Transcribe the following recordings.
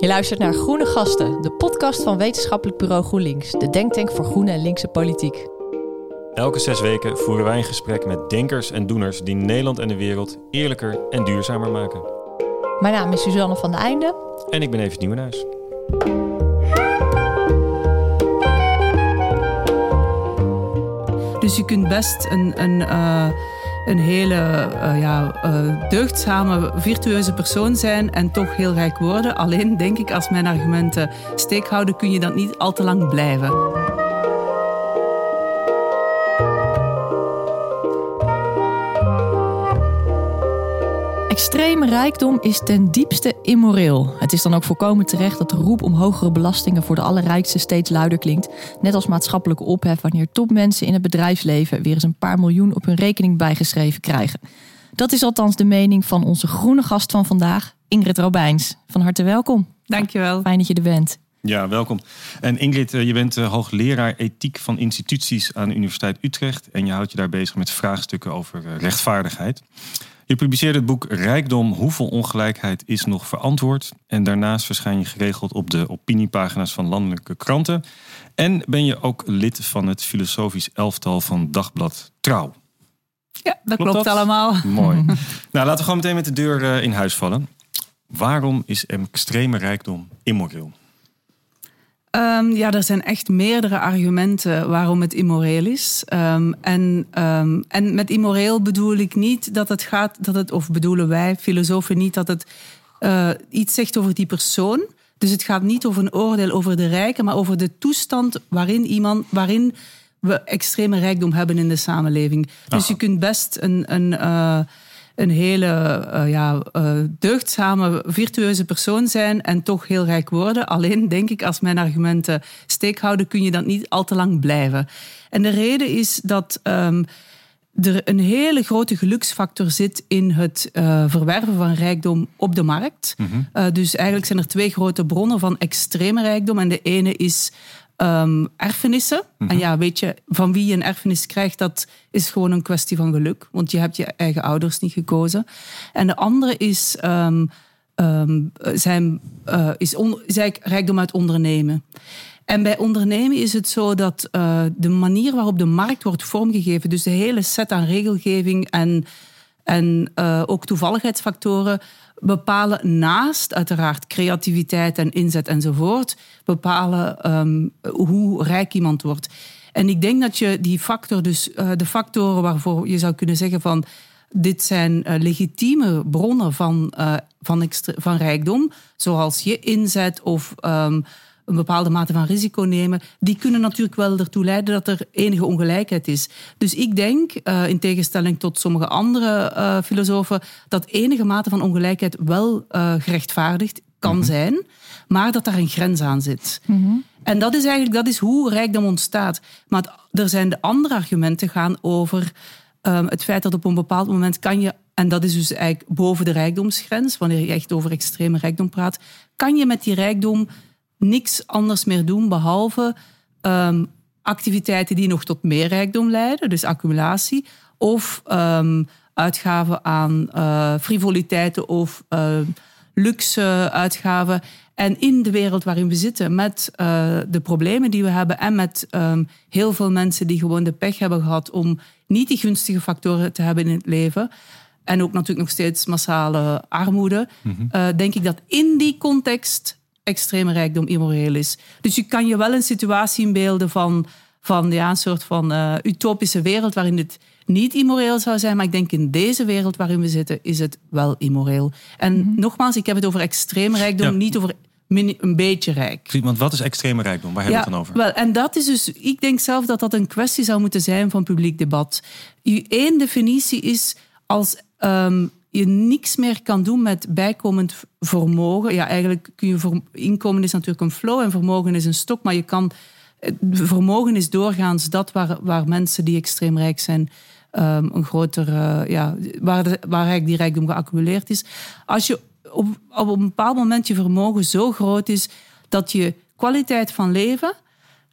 Je luistert naar Groene Gasten, de podcast van Wetenschappelijk Bureau GroenLinks, de denktank voor groene en linkse politiek. Elke zes weken voeren wij een gesprek met denkers en doeners die Nederland en de wereld eerlijker en duurzamer maken. Mijn naam is Suzanne van de Einde. En ik ben Evert Nieuwenhuis. Dus je kunt best een, een, uh, een hele uh, ja, uh, deugdzame, virtueuze persoon zijn en toch heel rijk worden. Alleen denk ik, als mijn argumenten steek houden, kun je dat niet al te lang blijven. Extreme rijkdom is ten diepste immoreel. Het is dan ook volkomen terecht dat de roep om hogere belastingen voor de allerrijkste steeds luider klinkt. Net als maatschappelijke ophef wanneer topmensen in het bedrijfsleven weer eens een paar miljoen op hun rekening bijgeschreven krijgen. Dat is althans de mening van onze groene gast van vandaag, Ingrid Robijns. Van harte welkom. Dankjewel. Fijn dat je er bent. Ja, welkom. En Ingrid, je bent hoogleraar ethiek van instituties aan de Universiteit Utrecht. En je houdt je daar bezig met vraagstukken over rechtvaardigheid. Je publiceerde het boek Rijkdom, hoeveel ongelijkheid is nog verantwoord? En daarnaast verschijn je geregeld op de opiniepagina's van landelijke kranten. En ben je ook lid van het filosofisch elftal van Dagblad Trouw. Ja, dat klopt, allemaal. Mooi. nou, laten we gewoon meteen met de deur in huis vallen. Waarom is extreme rijkdom immoreel? Um, ja, er zijn echt meerdere argumenten waarom het immoreel is. Um, en, um, en met immoreel bedoel ik niet dat het gaat, dat het, of bedoelen wij filosofen niet dat het uh, iets zegt over die persoon. Dus het gaat niet over een oordeel over de rijken, maar over de toestand waarin iemand, waarin we extreme rijkdom hebben in de samenleving. Dus je kunt best een. een uh, een hele uh, ja, uh, deugdzame, virtueuze persoon zijn en toch heel rijk worden. Alleen denk ik, als mijn argumenten steek houden, kun je dat niet al te lang blijven. En de reden is dat um, er een hele grote geluksfactor zit in het uh, verwerven van rijkdom op de markt. Mm -hmm. dus eigenlijk zijn er twee grote bronnen van extreme rijkdom. En de ene is um, erfenissen. Mm -hmm. En ja, weet je, van wie je een erfenis krijgt, dat is gewoon een kwestie van geluk. Want je hebt je eigen ouders niet gekozen. En de andere is, um, um, zijn, uh, is, on, is rijkdom uit ondernemen. En bij ondernemen is het zo dat uh, de manier waarop de markt wordt vormgegeven, dus de hele set aan regelgeving en, en uh, ook toevalligheidsfactoren, bepalen naast uiteraard creativiteit en inzet enzovoort, bepalen um, hoe rijk iemand wordt. En ik denk dat je die factor, dus uh, de factoren waarvoor je zou kunnen zeggen van dit zijn uh, legitieme bronnen van, van, van rijkdom, zoals je inzet of um, een bepaalde mate van risico nemen, die kunnen natuurlijk wel ertoe leiden dat er enige ongelijkheid is. Dus ik denk, uh, in tegenstelling tot sommige andere uh, filosofen, dat enige mate van ongelijkheid wel uh, gerechtvaardigd kan mm -hmm. zijn, maar dat daar een grens aan zit. Mm -hmm. En dat is eigenlijk dat is hoe rijkdom ontstaat. Maar er zijn de andere argumenten gaan over um, het feit dat op een bepaald moment kan je en dat is dus eigenlijk boven de rijkdomsgrens, wanneer je echt over extreme rijkdom praat, kan je met die rijkdom niks anders meer doen behalve um, activiteiten die nog tot meer rijkdom leiden, dus accumulatie, of um, uitgaven aan uh, frivoliteiten of uh, luxe uitgaven. En in de wereld waarin we zitten, met uh, de problemen die we hebben en met um, heel veel mensen die gewoon de pech hebben gehad om niet die gunstige factoren te hebben in het leven, en ook natuurlijk nog steeds massale armoede, mm -hmm. denk ik dat in die context extreme rijkdom immoreel is. Dus je kan je wel een situatie inbeelden van, van ja, een soort van uh, utopische wereld waarin het niet immoreel zou zijn. Maar ik denk in deze wereld waarin we zitten is het wel immoreel. En mm -hmm. nogmaals, ik heb het over extreme rijkdom, ja. niet over een beetje rijk. Want wat is extreme rijkdom? Waar hebben we ja, het dan over? Wel, en dat is dus, ik denk zelf dat dat een kwestie zou moeten zijn van publiek debat. Eén definitie is als um, je niks meer kan doen met bijkomend vermogen. Ja, eigenlijk kun je inkomen is natuurlijk een flow en vermogen is een stok, maar je kan vermogen is doorgaans dat waar, waar mensen die extreem rijk zijn um, een grotere, ja, waar, de, waar eigenlijk die rijkdom geaccumuleerd is. Als je op, op een bepaald moment je vermogen zo groot is dat je kwaliteit van leven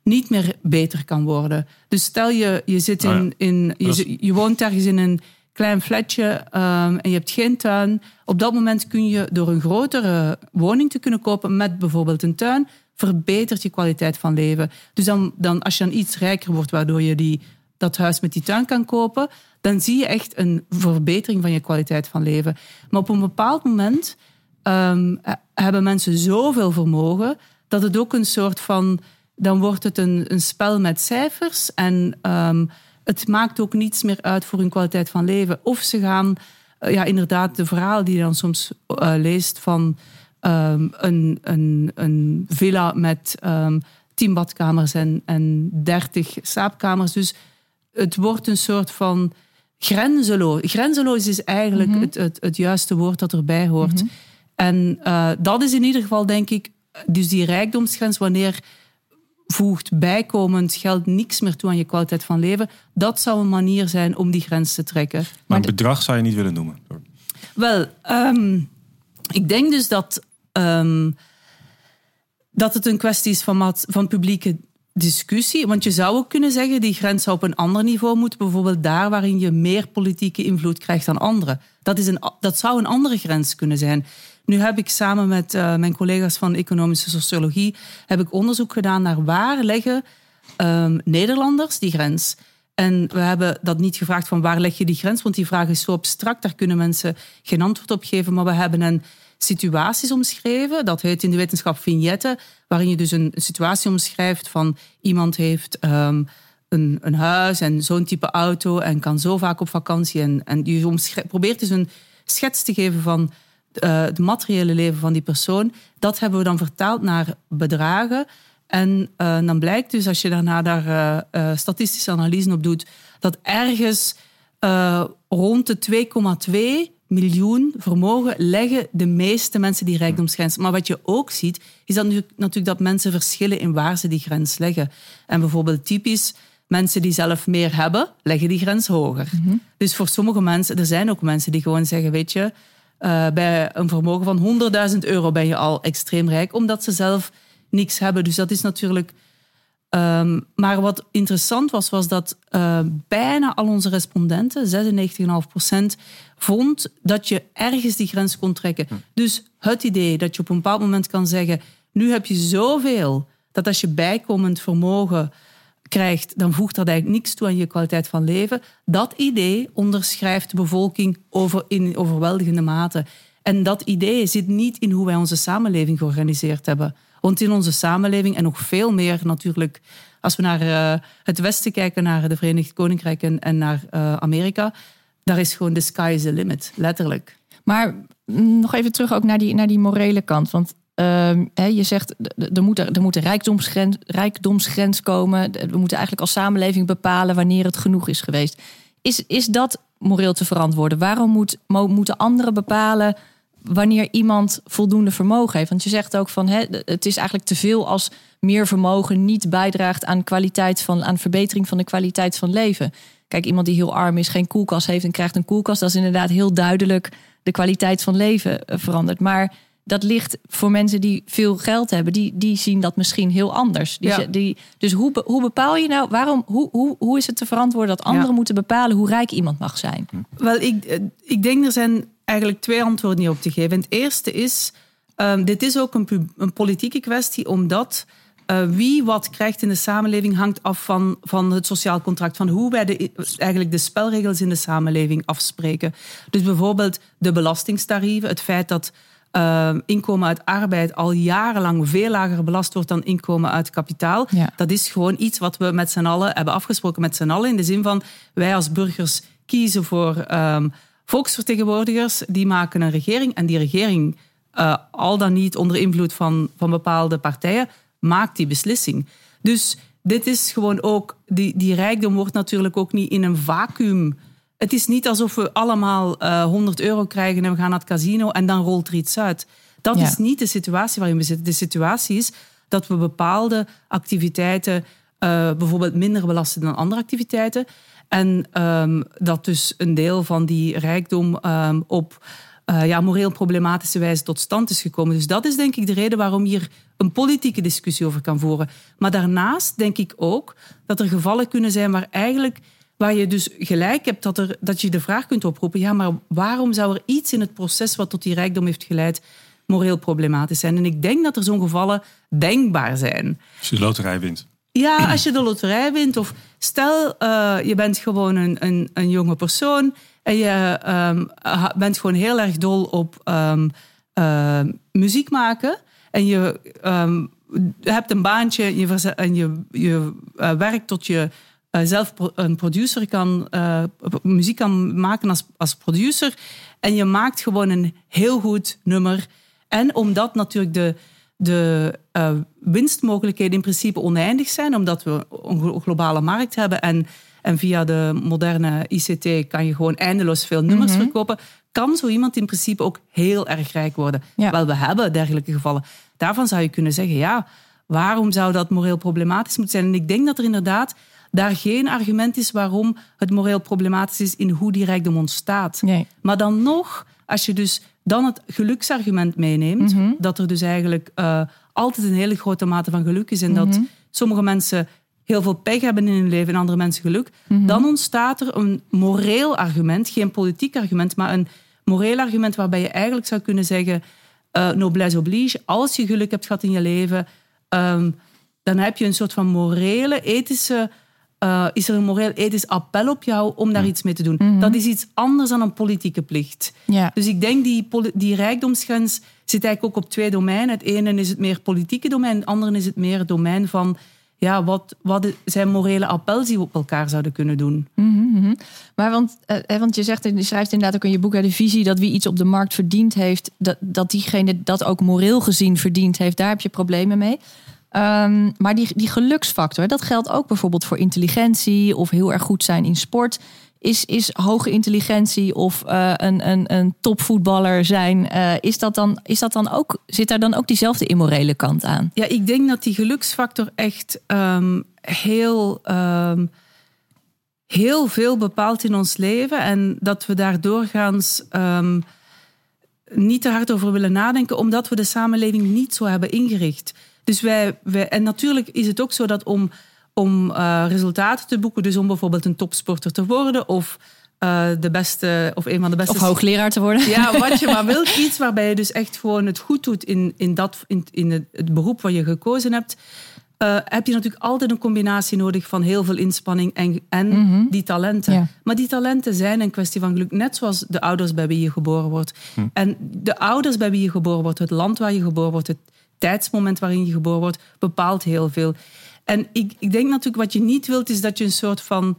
niet meer beter kan worden. Dus stel je, je zit in, in je, je woont ergens in een klein flatje ehm, en je hebt geen tuin. Op dat moment kun je door een grotere woning te kunnen kopen met bijvoorbeeld een tuin, verbetert je kwaliteit van leven. Dus dan, dan als je dan iets rijker wordt, waardoor je die, dat huis met die tuin kan kopen, dan zie je echt een verbetering van je kwaliteit van leven. Maar op een bepaald moment ehm, hebben mensen zoveel vermogen dat het ook een soort van. Dan wordt het een, een spel met cijfers en ehm, het maakt ook niets meer uit voor hun kwaliteit van leven. Of ze gaan, eh, ja, inderdaad, de verhalen die je dan soms uh, leest van um, een, een, een villa met um, tien badkamers en, en dertig slaapkamers. Dus het wordt een soort van grenzeloos. Grenzeloos is eigenlijk mm -hmm. het, het, het, juiste woord dat erbij hoort. Mm -hmm. En uh, dat is in ieder geval, denk ik, dus die rijkdomsgrens, wanneer voegt bijkomend geld niks meer toe aan je kwaliteit van leven, dat zou een manier zijn om die grens te trekken. Maar een bedrag zou je niet willen noemen? Wel, um, ik denk dus dat, um, dat het een kwestie is van, van publieke discussie. Want je zou ook kunnen zeggen, die grens zou op een ander niveau moeten. Bijvoorbeeld daar waarin je meer politieke invloed krijgt dan anderen. Dat, is een, dat zou een andere grens kunnen zijn. Nu heb ik samen met uh, mijn collega's van economische sociologie heb ik onderzoek gedaan naar waar leggen um, Nederlanders die grens. En we hebben dat niet gevraagd van waar leg je die grens, want die vraag is zo abstract, daar kunnen mensen geen antwoord op geven. Maar we hebben een situaties omschreven, dat heet in de wetenschap vignetten, waarin je dus een, situatie omschrijft van iemand heeft um, een, een, huis en zo'n type auto en kan zo vaak op vakantie. En, en je probeert dus een schets te geven van uh, het materiële leven van die persoon. Dat hebben we dan vertaald naar bedragen. En uh, dan blijkt dus, als je daarna daar uh, statistische analyse op doet, dat ergens rond de 2,2 miljoen vermogen leggen de meeste mensen die rijkdomsgrens. Maar wat je ook ziet, is dat nu, natuurlijk dat mensen verschillen in waar ze die grens leggen. En bijvoorbeeld typisch, mensen die zelf meer hebben, leggen die grens hoger. Mm -hmm. Dus voor sommige mensen, er zijn ook mensen die gewoon zeggen, weet je, uh, bij een vermogen van 100.000 euro ben je al extreem rijk, omdat ze zelf niks hebben. Dus dat is natuurlijk. Um, maar wat interessant was, was dat uh, bijna al onze respondenten, 96,5%, vond dat je ergens die grens kon trekken. Hm. Dus het idee dat je op een bepaald moment kan zeggen: nu heb je zoveel dat als je bijkomend vermogen krijgt, dan voegt dat eigenlijk niks toe aan je kwaliteit van leven. Dat idee onderschrijft de bevolking over, in overweldigende mate. En dat idee zit niet in hoe wij onze samenleving georganiseerd hebben. Want in onze samenleving, en nog veel meer natuurlijk, als we naar uh, het Westen kijken, naar de Verenigd Koninkrijk en, en naar uh, Amerika, daar is gewoon the sky is the limit, letterlijk. Maar mm, nog even terug ook naar die, naar die morele kant. Want Uh, je zegt, er moet, er, er moet een rijkdomsgrens, rijkdomsgrens komen. We moeten eigenlijk als samenleving bepalen wanneer het genoeg is geweest. Is, is dat moreel te verantwoorden? Waarom moet, moeten anderen bepalen wanneer iemand voldoende vermogen heeft? Want je zegt ook van het is eigenlijk te veel als meer vermogen niet bijdraagt aan, kwaliteit van, aan verbetering van de kwaliteit van leven. Kijk, iemand die heel arm is, geen koelkast heeft en krijgt een koelkast, dat is inderdaad heel duidelijk de kwaliteit van leven eh, verandert. Maar dat ligt voor mensen die veel geld hebben, die, die zien dat misschien heel anders. Die, ja. die, dus hoe, hoe bepaal je nou, waarom, hoe, hoe, hoe is het te verantwoorden dat anderen ja. moeten bepalen hoe rijk iemand mag zijn? Wel, ik, ik denk er zijn eigenlijk twee antwoorden hierop te geven. Het eerste is, um, dit is ook een, een politieke kwestie, omdat uh, wie wat krijgt in de samenleving hangt af van, van het sociaal contract, van hoe wij de, eigenlijk de spelregels in de samenleving afspreken. Dus bijvoorbeeld de belastingtarieven, het feit dat uh, inkomen uit arbeid al jarenlang veel lager belast wordt dan inkomen uit kapitaal. Ja. Dat is gewoon iets wat we met z'n allen hebben afgesproken met z'n allen. In de zin van wij als burgers kiezen voor um, volksvertegenwoordigers, die maken een regering en die regering, uh, al dan niet onder invloed van, van bepaalde partijen, maakt die beslissing. Dus dit is gewoon ook, die, die rijkdom wordt natuurlijk ook niet in een vacuüm het is niet alsof we allemaal uh, eh, 100 euro krijgen en we gaan naar het casino en dan rolt er iets uit. Dat ja. is niet de situatie waarin we zitten. De situatie is dat we bepaalde activiteiten uh, bijvoorbeeld minder belasten dan andere activiteiten. En um, dat dus een deel van die rijkdom um, op uh, ja, moreel problematische wijze tot stand is gekomen. Dus dat is denk ik de reden waarom hier een politieke discussie over kan voeren. Maar daarnaast denk ik ook dat er gevallen kunnen zijn waar eigenlijk waar je dus gelijk hebt dat, er, dat je de vraag kunt oproepen: ja, maar waarom zou er iets in het proces wat tot die rijkdom heeft geleid moreel problematisch zijn? En ik denk dat er zo'n gevallen denkbaar zijn. Als je de loterij wint. Ja, als je de loterij wint. Of stel, uh, je bent gewoon een, een, een, jonge persoon en je um, bent gewoon heel erg dol op um, uh, muziek maken. En je hebt een baantje je en je, je uh, werkt tot je zelf een producer kan, muziek kan maken als, als producer. En je maakt gewoon een heel goed nummer. En omdat natuurlijk de, de uh, winstmogelijkheden in principe oneindig zijn, omdat we een globale markt hebben en, en via de moderne ICT kan je gewoon eindeloos veel nummers mm -hmm. verkopen, kan zo iemand in principe ook heel erg rijk worden. Ja. Wel, we hebben dergelijke gevallen. Daarvan zou je kunnen zeggen, ja, waarom zou dat moreel problematisch moeten zijn? En ik denk dat er inderdaad daar geen argument is waarom het moreel problematisch is in hoe die rijkdom ontstaat. Nee. Maar dan nog, als je dus dan het geluksargument meeneemt, mm -hmm. dat er dus eigenlijk uh, altijd een hele grote mate van geluk is en mm -hmm. dat sommige mensen heel veel pech hebben in hun leven en andere mensen geluk, mm -hmm. dan ontstaat er een moreel argument, geen politiek argument, maar een moreel argument waarbij je eigenlijk zou kunnen zeggen, uh, noblesse oblige, als je geluk hebt gehad in je leven, um, dan heb je een soort van morele, ethische uh, is er een moreel-ethisch appel op jou om daar iets mee te doen. Mm -hmm. Dat is iets anders dan een politieke plicht. Ja. Dus ik denk die, die rijkdomsgrens zit eigenlijk ook op twee domeinen. Het ene is het meer politieke domein, het andere is het meer het domein van ja, wat, wat zijn morele appels die we op elkaar zouden kunnen doen. Mm -hmm. Maar want, uh, want je, zegt, je schrijft inderdaad ook in je boek de visie dat wie iets op de markt verdiend heeft, dat, dat diegene dat ook moreel gezien verdiend heeft, daar heb je problemen mee. Um, maar die, die geluksfactor, dat geldt ook bijvoorbeeld voor intelligentie of heel erg goed zijn in sport. Is, is hoge intelligentie of uh, een, een, een topvoetballer zijn, uh, is dat dan, is dat dan ook, zit daar dan ook diezelfde immorele kant aan? Ja, ik denk dat die geluksfactor echt um, heel, um, heel veel bepaalt in ons leven en dat we daar doorgaans niet te hard over willen nadenken, omdat we de samenleving niet zo hebben ingericht. Dus wij, wij, en natuurlijk is het ook zo dat om, om uh, resultaten te boeken, dus om bijvoorbeeld een topsporter te worden of uh, de beste of een van de beste. Of hoogleraar te worden. Ja, wat je maar wilt. Iets waarbij je dus echt gewoon het goed doet in, in, dat, in, in het, het beroep wat je gekozen hebt. Uh, heb je natuurlijk altijd een combinatie nodig van heel veel inspanning en, en mm -hmm. die talenten. Ja. Maar die talenten zijn een kwestie van geluk, net zoals de ouders bij wie je geboren wordt. Hm. En de ouders bij wie je geboren wordt, het land waar je geboren wordt, het tijdsmoment waarin je geboren wordt, bepaalt heel veel. En ik, ik denk natuurlijk wat je niet wilt, is dat je een soort van.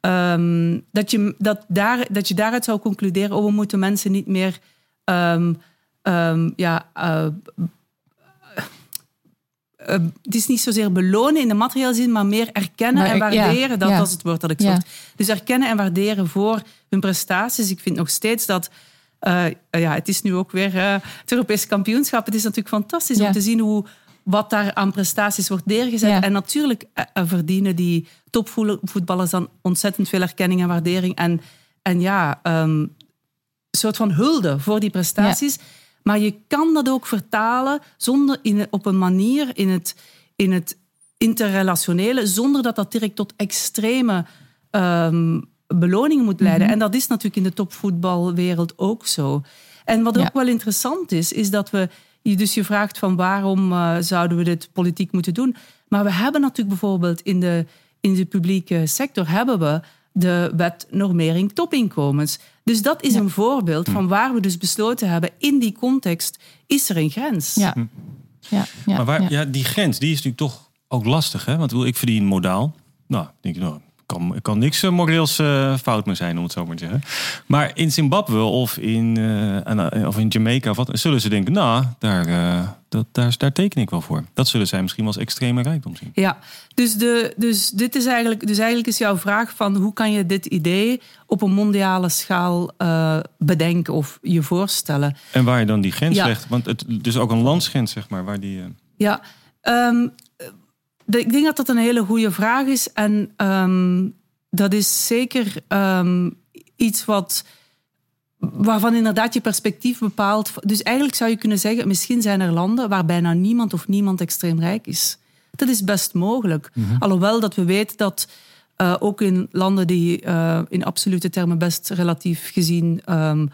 Um, dat, je, dat, daar, dat je daaruit zou concluderen: oh, we moeten mensen niet meer. Um, um, ja, uh, uh, het is niet zozeer belonen in de materiële zin, maar meer erkennen Maar en waarderen. ja, dat ja. was het woord dat ik Ja. zocht. Dus erkennen en waarderen voor hun prestaties. Ik vind nog steeds dat. Eh, ja, het is nu ook weer eh, het Europese kampioenschap. Het is natuurlijk fantastisch Ja. om te zien hoe, wat daar aan prestaties wordt neergezet. Ja. En natuurlijk eh, verdienen die topvoetballers dan ontzettend veel erkenning en waardering. En, en ja, ehm, een soort van hulde voor die prestaties. Maar je kan dat ook vertalen zonder in, op een manier in het, in het interrelationele, zonder dat dat direct tot extreme ehm, beloningen moet leiden. En dat is natuurlijk in de topvoetbalwereld ook zo. En wat Ja. ook wel interessant is, is dat we je dus je vraagt van waarom eh, zouden we dit politiek moeten doen. Maar we hebben natuurlijk bijvoorbeeld in de, in de publieke sector hebben we de wet normering topinkomens. Dus dat is een voorbeeld van waar we dus besloten hebben, in die context is er een grens. Ja. Ja, ja, maar waar, ja. ja. die grens die is natuurlijk toch ook lastig. Hè? Want ik verdien modaal. Nou, denk ik, nou, kan, kan niks eh, moreels eh, fout meer zijn, om het zo maar te zeggen. Maar in Zimbabwe of in, eh, of in Jamaica of wat, zullen ze denken, nou, daar, dat, daar, daar teken ik wel voor. Dat zullen zij misschien wel als extreme rijkdom zien. Ja, dus, de, dus, dit is eigenlijk, dus eigenlijk is jouw vraag van hoe kan je dit idee op een mondiale schaal bedenken of je voorstellen? En waar je dan die grens Ja. legt. Want het dus ook een landsgrens, zeg maar, waar die... Ja, ehm, ik denk dat dat een hele goede vraag is. En ehm, dat is zeker ehm, iets wat, waarvan inderdaad je perspectief bepaalt. Dus eigenlijk zou je kunnen zeggen, misschien zijn er landen waar bijna niemand of niemand extreem rijk is. Dat is best mogelijk. Alhoewel dat we weten dat Uh, ook in landen die uh, in absolute termen best relatief gezien um,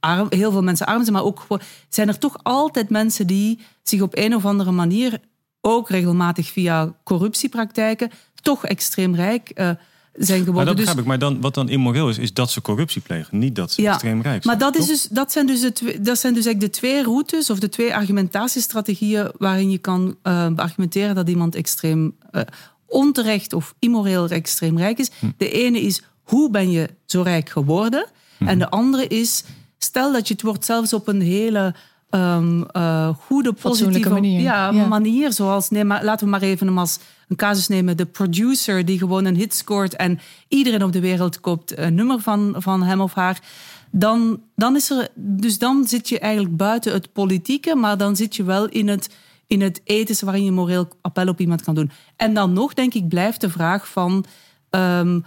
arm, heel veel mensen arm zijn, maar ook zijn er toch altijd mensen die zich op een of andere manier ook regelmatig via corruptiepraktijken toch extreem rijk uh, zijn geworden. Maar dat begrijp dus, ik. Maar dan, wat dan immoreel is, is dat ze corruptie plegen. Niet dat ze ja, extreem rijk zijn. Maar dat, is dus, dat, zijn dus de twee, dat zijn dus eigenlijk de twee routes of de twee argumentatiestrategieën waarin je kan uh, argumenteren dat iemand extreem uh, onterecht of immoreel extreem rijk is. Hm. De ene is, hoe ben je zo rijk geworden? Hm. En de andere is, stel dat je het wordt zelfs op een hele um, uh, goede, positieve manier. Ja, manier. Zoals, nee, maar laten we maar even hem als een casus nemen. De producer die gewoon een hit scoort en iedereen op de wereld koopt een nummer van, van hem of haar. Dan, dan is er, dus dan zit je eigenlijk buiten het politieke, maar dan zit je wel in het, in het ethische waarin je moreel appel op iemand kan doen. En dan nog, denk ik, blijft de vraag van. Um,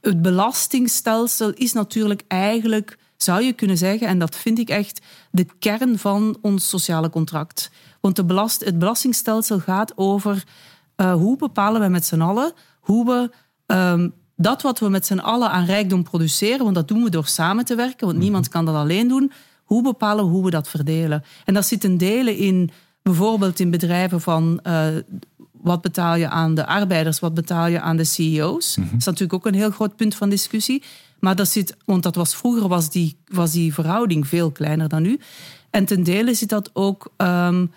het belastingstelsel is natuurlijk eigenlijk zou je kunnen zeggen, en dat vind ik echt de kern van ons sociale contract. Want de belast, het belastingstelsel gaat over uh, hoe bepalen we met z'n allen hoe we um, dat wat we met z'n allen aan rijkdom produceren, want dat doen we door samen te werken, want mhm. niemand kan dat alleen doen, hoe bepalen we hoe we dat verdelen? En dat zit een delen in bijvoorbeeld in bedrijven van uh, wat betaal je aan de arbeiders, wat betaal je aan de CEO's. Mhm. Dat is natuurlijk ook een heel groot punt van discussie. Maar dat zit, want dat was vroeger was die, was die verhouding veel kleiner dan nu. En ten dele zit dat ook um,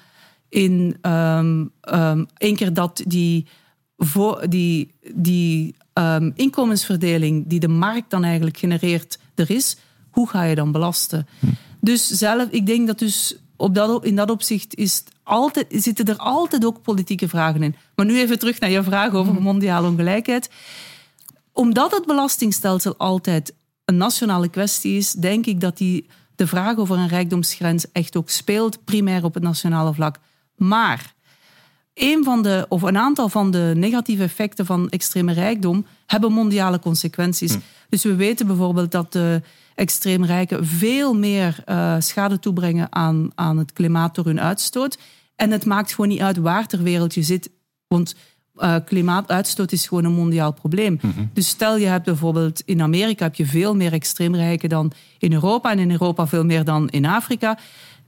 in um, um, één keer dat die, voor, die, die inkomensverdeling die de markt dan eigenlijk genereert, er is, hoe ga je dan belasten? Hm. Dus zelf, ik denk dat dus op dat, in dat opzicht is altijd, zitten er altijd ook politieke vragen in. Maar nu even terug naar je vraag over hm. mondiale ongelijkheid omdat het belastingstelsel altijd een nationale kwestie is, denk ik dat die, de vraag over een rijkdomsgrens echt ook speelt, primair op het nationale vlak. Maar een, van de, of een aantal van de negatieve effecten van extreme rijkdom hebben mondiale consequenties. Hm. Dus we weten bijvoorbeeld dat de extreem rijken veel meer uh, schade toebrengen aan, aan het klimaat door hun uitstoot. En het maakt gewoon niet uit waar ter wereld je zit. Want uh, klimaatuitstoot is gewoon een mondiaal probleem. Mhm. Dus stel je hebt bijvoorbeeld in Amerika heb je veel meer extreemrijken dan in Europa en in Europa veel meer dan in Afrika.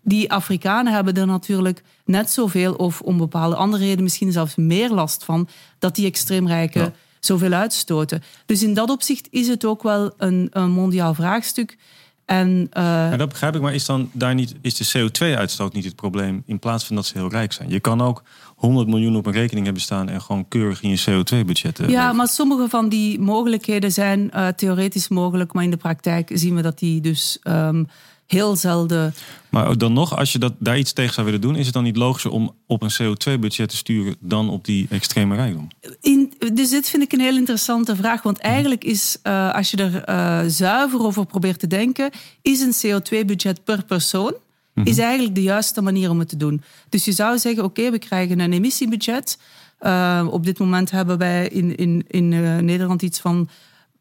Die Afrikanen hebben er natuurlijk net zoveel of om bepaalde andere redenen misschien zelfs meer last van dat die extreemrijken ja. zoveel uitstoten. Dus in dat opzicht is het ook wel een, een mondiaal vraagstuk. En, uh, dat begrijp ik, maar is dan daar niet is de CO2-uitstoot niet het probleem in plaats van dat ze heel rijk zijn? Je kan ook 100 miljoen op een rekening hebben staan en gewoon keurig in je CO2-budget. Ja, maar sommige van die mogelijkheden zijn uh, theoretisch mogelijk, maar in de praktijk zien we dat die dus um, heel zelden. Maar dan nog, als je dat, daar iets tegen zou willen doen, is het dan niet logischer om op een CO2-budget te sturen dan op die extreme rijkdom? In, dus dit vind ik een heel interessante vraag. Want eigenlijk is, uh, als je er uh, zuiver over probeert te denken, is een CO2-budget per persoon is mhm. eigenlijk de juiste manier om het te doen. Dus je zou zeggen, oké, we krijgen een emissiebudget. Uh, op dit moment hebben wij in, in, in uh, Nederland iets van...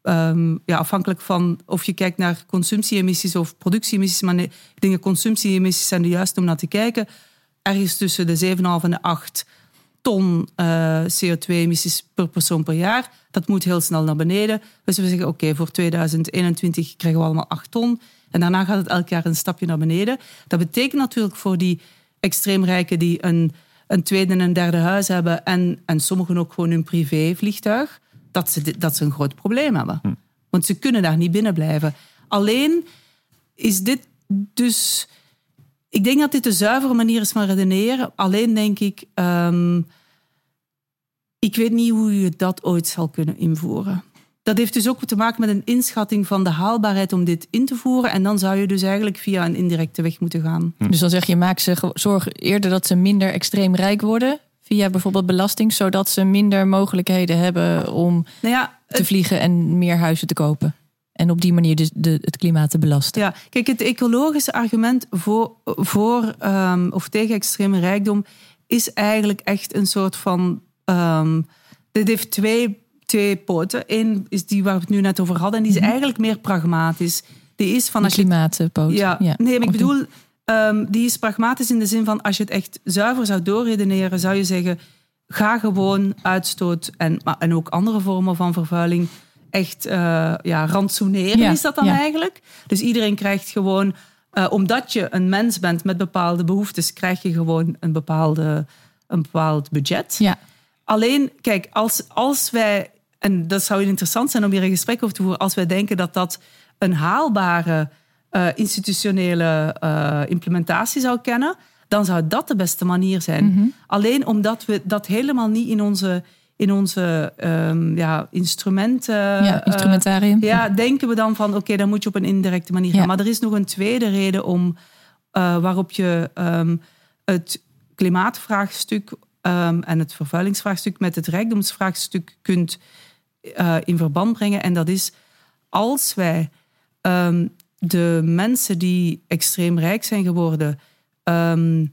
Um, ja, afhankelijk van of je kijkt naar consumptieemissies of productieemissies. Maar ik denk consumptieemissies zijn de juiste om naar te kijken. Ergens tussen de 7,5 en de 8 ton uh, CO2-emissies per persoon per jaar. Dat moet heel snel naar beneden. Dus we zeggen, oké, voor 2021 krijgen we allemaal 8 ton. En daarna gaat het elk jaar een stapje naar beneden. Dat betekent natuurlijk voor die extreemrijken die een, een tweede en een derde huis hebben en, en sommigen ook gewoon een privévliegtuig, dat ze, dat ze een groot probleem hebben. Hm. Want ze kunnen daar niet binnen blijven. Alleen is dit dus. Ik denk dat dit de zuivere manier is van redeneren. Alleen denk ik. Um, ik weet niet hoe je dat ooit zal kunnen invoeren. Dat heeft dus ook te maken met een inschatting van de haalbaarheid om dit in te voeren. En dan zou je dus eigenlijk via een indirecte weg moeten gaan. Hm. Dus dan zeg je, maak ze zorg eerder dat ze minder extreem rijk worden. Via bijvoorbeeld belasting, zodat ze minder mogelijkheden hebben om nou ja, te vliegen en meer huizen te kopen. En op die manier dus de, het klimaat te belasten. Ja, kijk, het ecologische argument voor, voor um, of tegen extreme rijkdom is eigenlijk echt een soort van. Um, dit heeft twee twee poten. Eén is die waar we het nu net over hadden. En die is mhm. eigenlijk meer pragmatisch. Die is van... Als klimaatpoot. Ja, ja, nee, maar ik bedoel... Um, die is pragmatisch in de zin van... als je het echt zuiver zou doorredeneren... zou je zeggen... ga gewoon uitstoot en, maar- en ook andere vormen van vervuiling echt eh ja, rantsoeneren, Ja, is dat dan ja. eigenlijk. Dus iedereen krijgt gewoon, eh, omdat je een mens bent met bepaalde behoeftes, krijg je gewoon een, bepaalde, een bepaald budget. Ja, Alleen, kijk, als, als wij, en dat zou interessant zijn om hier een gesprek over te voeren, als wij denken dat dat een haalbare eh, institutionele eh, implementatie zou kennen, dan zou dat de beste manier zijn. Alleen omdat we dat helemaal niet in onze, in onze ehm, ja, instrumenten. ja eh, instrumentarium. ja, denken we dan van oké, dan moet je op een indirecte manier gaan. Ja. Maar er is nog een tweede reden om waarop je ehm, het klimaatvraagstuk ehm, en het vervuilingsvraagstuk met het rijkdomsvraagstuk kunt in verband brengen. En dat is als wij de mensen die extreem rijk zijn geworden ehm,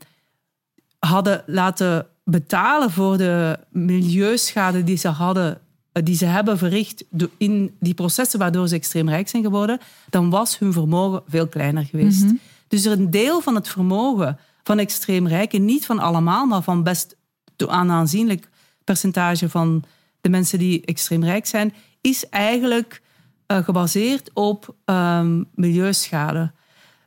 hadden laten betalen voor de milieuschade die ze hadden, eh, die ze hebben verricht in die processen waardoor ze extreem rijk zijn geworden, dan was hun vermogen veel kleiner geweest. Dus er een deel van het vermogen van extreem rijken, niet van allemaal, maar van best een aanzienlijk percentage van de mensen die extreem rijk zijn, is eigenlijk eh, gebaseerd op ehm, milieuschade.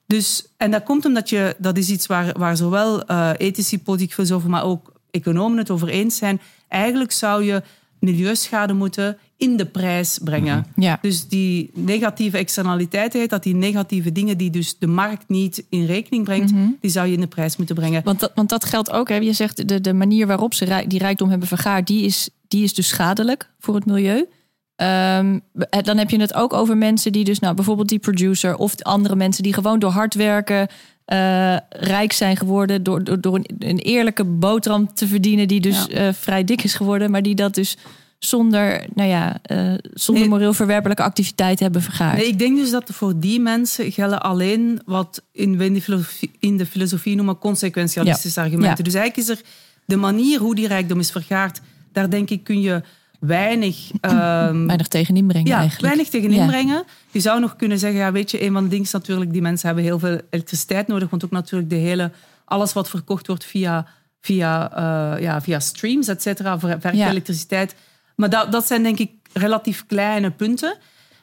Dus, en dat komt omdat je, dat is iets waar, waar zowel eh ethici, politiek filosofen, maar ook economen het over eens zijn. Eigenlijk zou je milieuschade moeten in de prijs brengen. Ja. Dus die negatieve externaliteiten, heet dat die negatieve dingen die dus de markt niet in rekening brengt, die zou je in de prijs moeten brengen. Want dat, want dat geldt ook. Hè. Je zegt de, de manier waarop ze die rijkdom hebben vergaard, die is, die is dus schadelijk voor het milieu. Ehm, eh, dan heb je het ook over mensen die dus, nou, bijvoorbeeld die producer of de andere mensen die gewoon door hard werken eh, rijk zijn geworden door, door, door een, een eerlijke boterham te verdienen die dus Ja. eh, vrij dik is geworden, maar die dat dus zonder, nou ja, zonder Nee. moreel verwerpelijke activiteit hebben vergaard. Nee, ik denk dus dat voor die mensen gelden alleen wat in, de, filosofie, in de filosofie noemen consequentialistische argumenten. Ja. Dus eigenlijk is er de manier hoe die rijkdom is vergaard, daar denk ik kun je weinig, ehm, Weinig tegen inbrengen ja, eigenlijk. weinig tegen Ja. inbrengen. Je zou nog kunnen zeggen, ja, weet je, een van de dingen is natuurlijk, die mensen hebben heel veel elektriciteit nodig, want ook natuurlijk de hele, alles wat verkocht wordt via, via, eh, ja, via streams, et cetera, ver- vergt Ja. elektriciteit. Maar dat, dat zijn denk ik relatief kleine punten.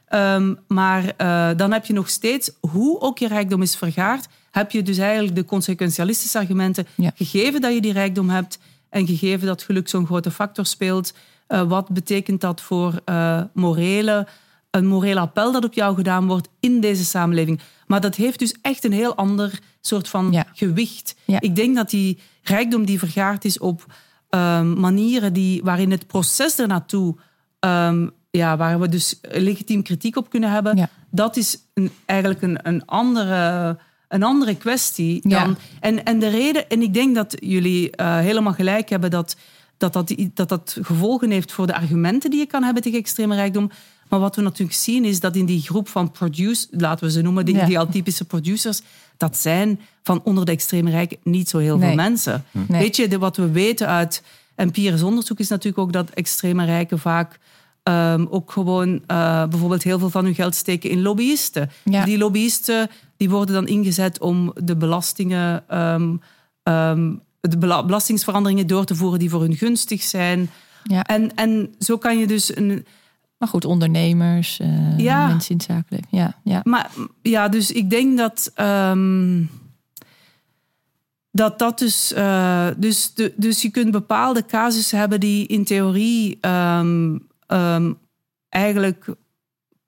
Ehm, maar eh, dan heb je nog steeds, hoe ook je rijkdom is vergaard, heb je dus eigenlijk de consequentialistische argumenten. Gegeven dat je die rijkdom hebt en gegeven dat geluk zo'n grote factor speelt, eh, wat betekent dat voor eh, morele, een moreel appel dat op jou gedaan wordt in deze samenleving? Maar dat heeft dus echt een heel ander soort van Ja. gewicht. Ja. Ik denk dat die rijkdom die vergaard is op ehm, manieren die, waarin het proces ernaartoe, ehm ja, waar we dus legitiem kritiek op kunnen hebben, Ja. dat is een, eigenlijk een, een, andere, een andere kwestie. Ja. Dan, en, en de reden, en ik denk dat jullie eh, helemaal gelijk hebben dat dat, dat, dat dat gevolgen heeft voor de argumenten die je kan hebben tegen extreme rijkdom. Maar wat we natuurlijk zien is dat in die groep van produce, laten we ze noemen, de Ja. idealtypische producers, dat zijn van onder de extreme rijken niet zo heel Nee. veel mensen. Nee. Weet je, de, wat we weten uit empirisch onderzoek is natuurlijk ook dat extreme rijken vaak ehm, ook gewoon eh, bijvoorbeeld heel veel van hun geld steken in lobbyisten. Ja. Die lobbyisten die worden dan ingezet om de belastingen, ehm, ehm, de bela- belastingsveranderingen door te voeren die voor hun gunstig zijn. Ja. En, en zo kan je dus een, Maar goed, ondernemers, eh, Ja. mensen in het. Ja, ja. Maar ja, dus ik denk dat. ehm, dat dat dus. eh, dus, de, dus je kunt bepaalde casussen hebben die in theorie. ehm, ehm, eigenlijk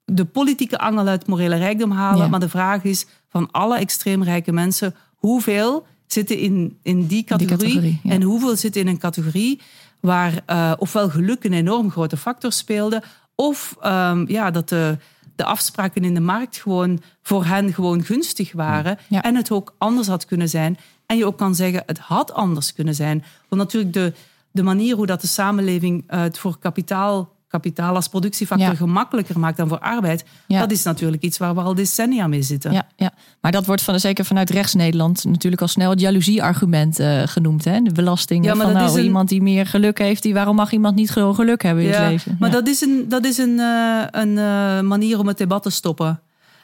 de politieke angel uit morele rijkdom halen. Ja. Maar de vraag is: van alle extreem rijke mensen, hoeveel zitten in, in die categorie? categorie, ja. En hoeveel zitten in een categorie waar eh, ofwel geluk een enorm grote factor speelde, of ehm, ja, dat de, de afspraken in de markt gewoon voor hen gewoon gunstig waren Ja. en het ook anders had kunnen zijn. En je ook kan zeggen, het had anders kunnen zijn. Want natuurlijk de, de manier hoe dat de samenleving eh, het voor kapitaal, kapitaal als productiefactor Ja. gemakkelijker maakt dan voor arbeid, Ja. dat is natuurlijk iets waar we al decennia mee zitten. Ja, ja, maar dat wordt van, zeker vanuit rechts-Nederland natuurlijk al snel het jaloezie-argument eh, genoemd. Hè? De belastingen Ja, maar van dat nou, is een- iemand die meer geluk heeft, die, waarom mag iemand niet gewoon geluk hebben in het leven? Maar dat is een, dat is een, eh, een eh, manier om het debat te stoppen.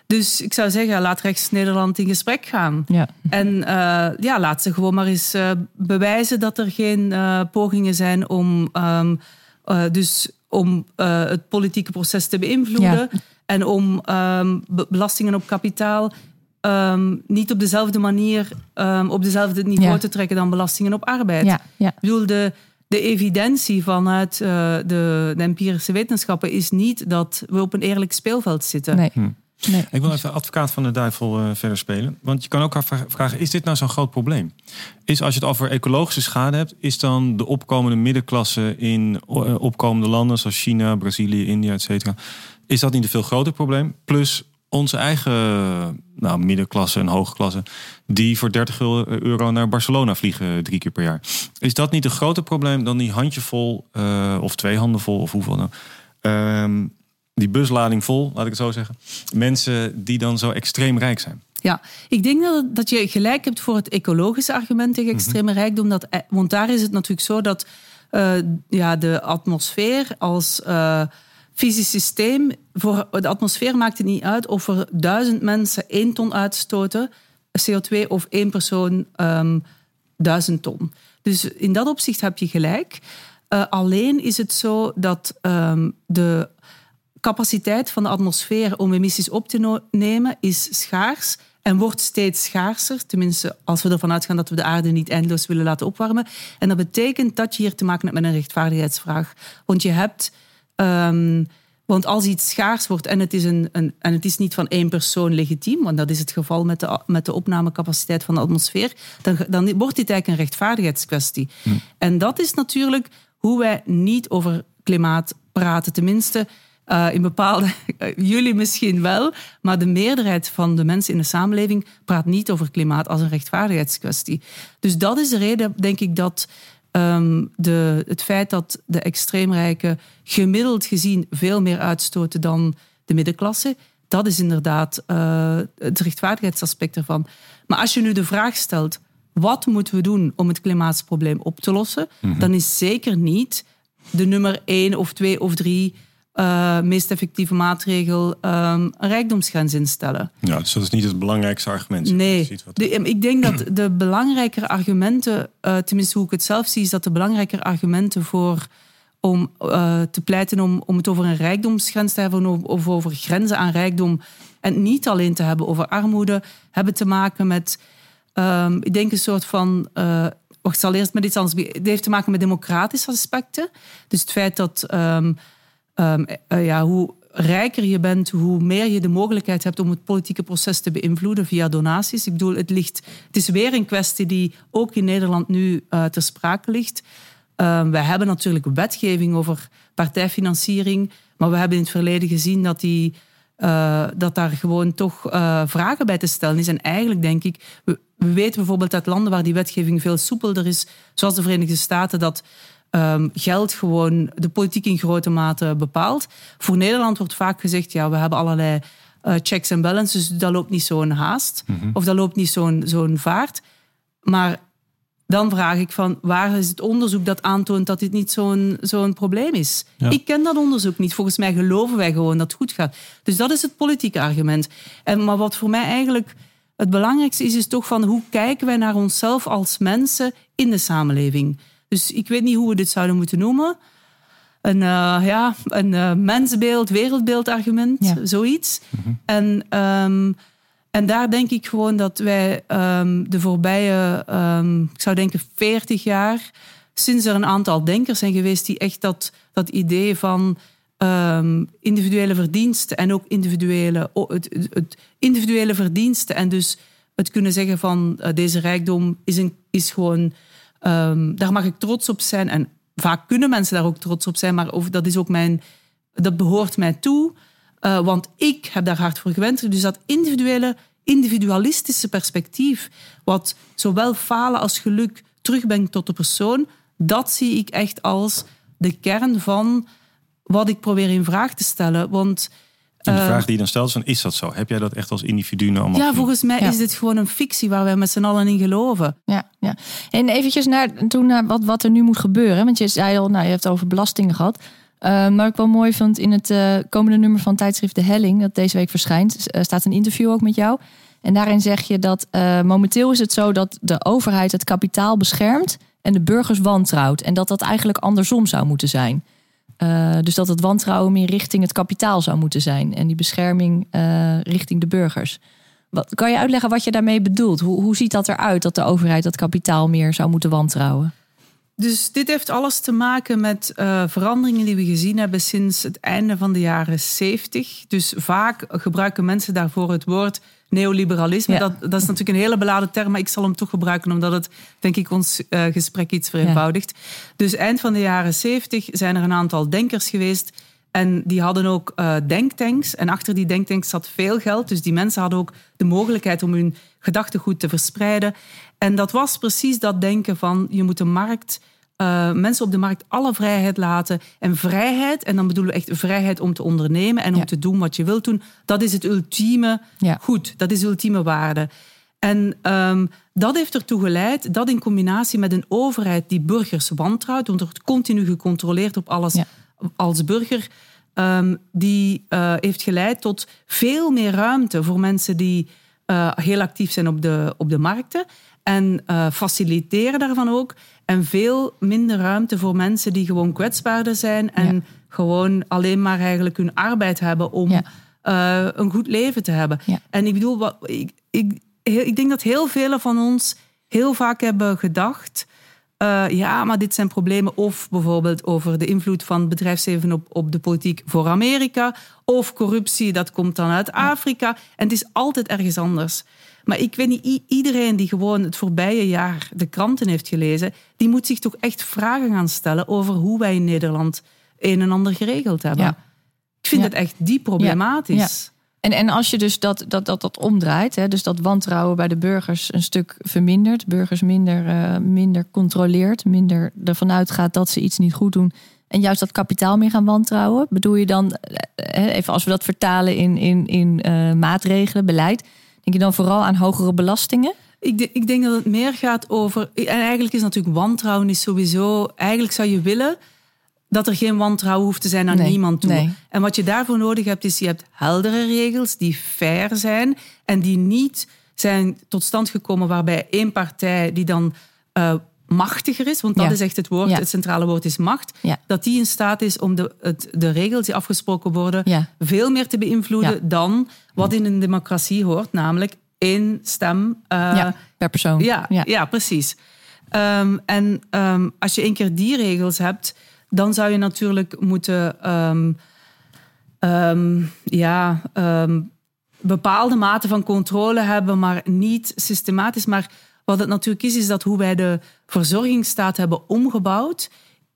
Dus ik zou zeggen, laat rechts Nederland in gesprek gaan. Ja. En uh, ja, laat ze gewoon maar eens uh, bewijzen dat er geen uh, pogingen zijn om, um, dus om het politieke proces te beïnvloeden. Ja. En om um, belastingen op kapitaal um, niet op dezelfde manier, op dezelfde niveau ja. te trekken dan belastingen op arbeid. Ja. Ja. Ik bedoel, de, de evidentie vanuit de, de, empirische wetenschappen is niet dat we op een eerlijk speelveld zitten. Nee. Ik wil even advocaat van de duivel uh, verder spelen. Want je kan ook vragen, is dit nou zo'n groot probleem? Is als je het over ecologische schade hebt... is dan de opkomende middenklasse in uh, opkomende landen... zoals China, Brazilië, India, et cetera... is dat niet een veel groter probleem? Plus onze eigen nou, middenklasse en hoogklasse... die voor 30 euro naar Barcelona vliegen drie keer per jaar. Is dat niet een groter probleem dan die handjevol... Uh, of twee handen vol, of hoeveel nou... Um, die buslading vol, laat ik het zo zeggen. Mensen die dan zo extreem rijk zijn. Ja, ik denk dat, dat je gelijk hebt voor het ecologische argument tegen extreme mm rijkdom. Dat, eh, want daar is het natuurlijk zo dat uh, ja, de atmosfeer als uh, fysisch systeem. Voor de atmosfeer maakt het niet uit of er duizend mensen één ton uitstoten, CO2, of één persoon um, duizend ton. Dus in dat opzicht heb je gelijk. Uh, alleen is het zo dat um, de capaciteit van de atmosfeer om emissies op te nemen is schaars en wordt steeds schaarser. Tenminste, als we ervan uitgaan dat we de aarde niet eindeloos willen laten opwarmen. En dat betekent dat je hier te maken hebt met een rechtvaardigheidsvraag. Want je hebt. Um, want als iets schaars wordt en het is, een, een, en het is niet van één persoon legitiem, want dat is het geval met de, met de opnamecapaciteit van de atmosfeer, dan, dan wordt dit eigenlijk een rechtvaardigheidskwestie. Hm. En dat is natuurlijk hoe wij niet over klimaat praten. Tenminste, uh, in bepaalde, jullie misschien wel, maar de meerderheid van de mensen in de samenleving praat niet over klimaat als een rechtvaardigheidskwestie. Dus dat is de reden, denk ik, dat um, de, het feit dat de extreemrijken gemiddeld gezien veel meer uitstoten dan de middenklasse, dat is inderdaad uh, het rechtvaardigheidsaspect ervan. Maar als je nu de vraag stelt, wat moeten we doen om het klimaatprobleem op te lossen, mm -hmm. dan is zeker niet de nummer één of twee of drie uh, meest effectieve maatregel um, een rijkdomsgrens instellen. Ja, dus dat is niet het belangrijkste argument. Nee, de, ik denk dat de belangrijkere argumenten, uh, tenminste hoe ik het zelf zie, is dat de belangrijkere argumenten voor om uh, te pleiten om, om het over een rijkdomsgrens te hebben of over grenzen aan rijkdom en niet alleen te hebben over armoede, hebben te maken met, um, ik denk een soort van wacht, ik zal eerst met iets anders. Het heeft te maken met democratische aspecten. Dus het feit dat um, um, uh, ja, hoe rijker je bent, hoe meer je de mogelijkheid hebt om het politieke proces te beïnvloeden via donaties. Ik bedoel, het, ligt, het is weer een kwestie die ook in Nederland nu uh, ter sprake ligt. Um, wij hebben natuurlijk wetgeving over partijfinanciering, maar we hebben in het verleden gezien dat, die, uh, dat daar gewoon toch vragen bij te stellen is. En eigenlijk denk ik, we, we weten bijvoorbeeld uit landen waar die wetgeving veel soepelder is, zoals de Verenigde Staten, dat um, geld gewoon de politiek in grote mate bepaalt. Voor Nederland wordt vaak gezegd, ja, we hebben allerlei uh, checks en balances, dus dat loopt niet zo'n haast. Mm -hmm. Of dat loopt niet zo'n zo'n vaart. Maar dan vraag ik van, waar is het onderzoek dat aantoont dat dit niet zo'n zo'n probleem is? Ja. Ik ken dat onderzoek niet. Volgens mij geloven wij gewoon dat het goed gaat. Dus dat is het politieke argument. En, maar wat voor mij eigenlijk het belangrijkste is, is toch van hoe kijken wij naar onszelf als mensen in de samenleving? Dus ik weet niet hoe we dit zouden moeten noemen. Een, uh, ja, een uh, mensbeeld, wereldbeeldargument, ja. zoiets. Mm -hmm. En, um, en daar denk ik gewoon dat wij um, de voorbije, um, ik zou denken, 40 jaar, sinds er een aantal denkers zijn geweest die echt dat, dat idee van individuele verdiensten en ook individuele, het, het individuele verdiensten en dus het kunnen zeggen van uh, deze rijkdom is, een, is gewoon Um, daar mag ik trots op zijn. En vaak kunnen mensen daar ook trots op zijn, maar of, dat is ook mijn, dat behoort mij toe. Uh, want ik heb daar hard voor gewend. Dus dat individuele, individualistische perspectief, wat zowel falen als geluk terugbrengt tot de persoon, dat zie ik echt als de kern van wat ik probeer in vraag te stellen. Want en de vraag die je dan stelt is, van, is dat zo? Heb jij dat echt als individu nou allemaal Ja, volgens mij ja. is dit gewoon een fictie waar wij met z'n allen in geloven. Ja, ja. En eventjes naar, toen naar wat, wat er nu moet gebeuren. Want je zei al, nou, je hebt het over belastingen gehad. Uh, maar ik wel mooi vond in het uh, komende nummer van tijdschrift De Helling, dat deze week verschijnt, staat een interview ook met jou. En daarin zeg je dat momenteel is het zo dat de overheid het kapitaal beschermt en de burgers wantrouwt. En dat dat eigenlijk andersom zou moeten zijn. Dus dat het wantrouwen meer richting het kapitaal zou moeten zijn en die bescherming richting de burgers. Wat, kan je uitleggen wat je daarmee bedoelt? Hoe, hoe ziet dat eruit dat de overheid dat kapitaal meer zou moeten wantrouwen? Dus dit heeft alles te maken met uh, veranderingen die we gezien hebben sinds het einde van de jaren 70. Dus vaak gebruiken mensen daarvoor het woord neoliberalisme. Dat, dat, is natuurlijk een hele beladen term, maar ik zal hem toch gebruiken omdat het, denk ik, ons uh, gesprek iets vereenvoudigt. Dus eind van de jaren 70 zijn er een aantal denkers geweest en die hadden ook uh, denktanks. En achter die denktanks zat veel geld. Dus die mensen hadden ook de mogelijkheid om hun gedachtegoed te verspreiden. En dat was precies dat denken van je moet de markt, uh, mensen op de markt alle vrijheid laten. En vrijheid, en dan bedoelen we echt vrijheid om te ondernemen en om te doen wat je wilt doen. Dat is het ultieme ja. goed. Dat is de ultieme waarde. En um, dat heeft ertoe geleid dat in combinatie met een overheid die burgers wantrouwt, want er wordt continu gecontroleerd op alles ja. als burger, um, die uh, heeft geleid tot veel meer ruimte voor mensen die uh, heel actief zijn op de, op de markten. En uh, faciliteren daarvan ook. En veel minder ruimte voor mensen die gewoon kwetsbaarder zijn. En ja. gewoon alleen maar eigenlijk hun arbeid hebben om ja. uh, een goed leven te hebben. Ja. En ik bedoel, wat, ik, ik, ik denk dat heel velen van ons heel vaak hebben gedacht. Uh, ja, maar dit zijn problemen. Of bijvoorbeeld over de invloed van bedrijfsleven op, op de politiek voor Amerika. Of corruptie, dat komt dan uit Afrika. En het is altijd ergens anders. Maar ik weet niet, iedereen die gewoon het voorbije jaar de kranten heeft gelezen, die moet zich toch echt vragen gaan stellen over hoe wij in Nederland een en ander geregeld hebben. Ja. Ik vind ja. het echt diep problematisch. En, en als je dus dat, dat, dat, dat omdraait, hè, dus dat wantrouwen bij de burgers een stuk vermindert, burgers minder, uh, minder controleert, minder ervan uitgaat dat ze iets niet goed doen. En juist dat kapitaal meer gaan wantrouwen. Bedoel je dan, even als we dat vertalen in, in, in uh, maatregelen, beleid, Denk je dan vooral aan hogere belastingen? Ik, de, ik denk dat het meer gaat over. En eigenlijk is natuurlijk wantrouwen is sowieso. Eigenlijk zou je willen dat er geen wantrouwen hoeft te zijn aan nee, niemand toe. Nee. En wat je daarvoor nodig hebt, is je hebt heldere regels die fair zijn en die niet zijn tot stand gekomen waarbij één partij die dan uh, machtiger is, want dat ja. is echt het woord, ja. het centrale woord is macht, ja. dat die in staat is om de, het, de regels die afgesproken worden veel meer te beïnvloeden dan wat in een democratie hoort, namelijk één stem. Uh, per persoon. Ja, ja. precies. Um, en um, als je één keer die regels hebt, dan zou je natuurlijk moeten um, ja, bepaalde mate van controle hebben, maar niet systematisch. Maar wat het natuurlijk is, is dat hoe wij de verzorgingsstaat hebben omgebouwd,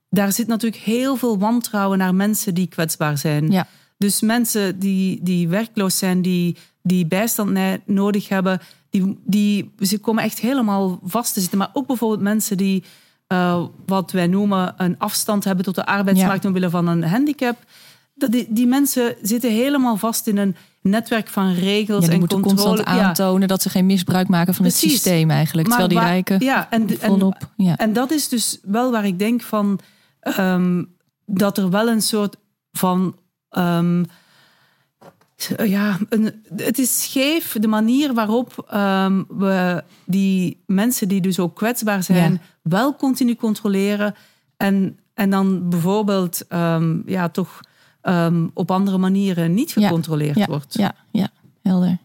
daar zit natuurlijk heel veel wantrouwen naar mensen die kwetsbaar zijn. Ja. Dus mensen die, die werkloos zijn, die, die bijstand nodig hebben, die, die, ze komen echt helemaal vast te zitten. Maar ook bijvoorbeeld mensen die uh, wat wij noemen een afstand hebben tot de arbeidsmarkt ja. omwille van een handicap. Die, die mensen zitten helemaal vast in een netwerk van regels ja, en moeten controle. constant aantonen ja. dat ze geen misbruik maken van Precies. het systeem eigenlijk. Maar terwijl die rijken ja, en, volop... En, ja. en dat is dus wel waar ik denk van... Um, dat er wel een soort van... Um, ja, een, het is scheef de manier waarop um, we die mensen die dus ook kwetsbaar zijn... Ja. wel continu controleren en, en dan bijvoorbeeld ja, toch um, op andere manieren niet gecontroleerd ja. wordt. Ja, ja, helder.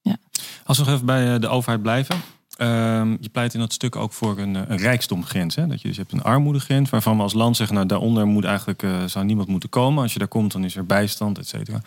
Ja. Als we nog even bij de overheid blijven. Um, je pleit in dat stuk ook voor een, een rijkdomgrens. Hè? Dat je dus hebt een armoedegrens waarvan we als land zeggen... nou daaronder moet eigenlijk, uh, zou niemand moeten komen. Als je daar komt, dan is er bijstand, et cetera.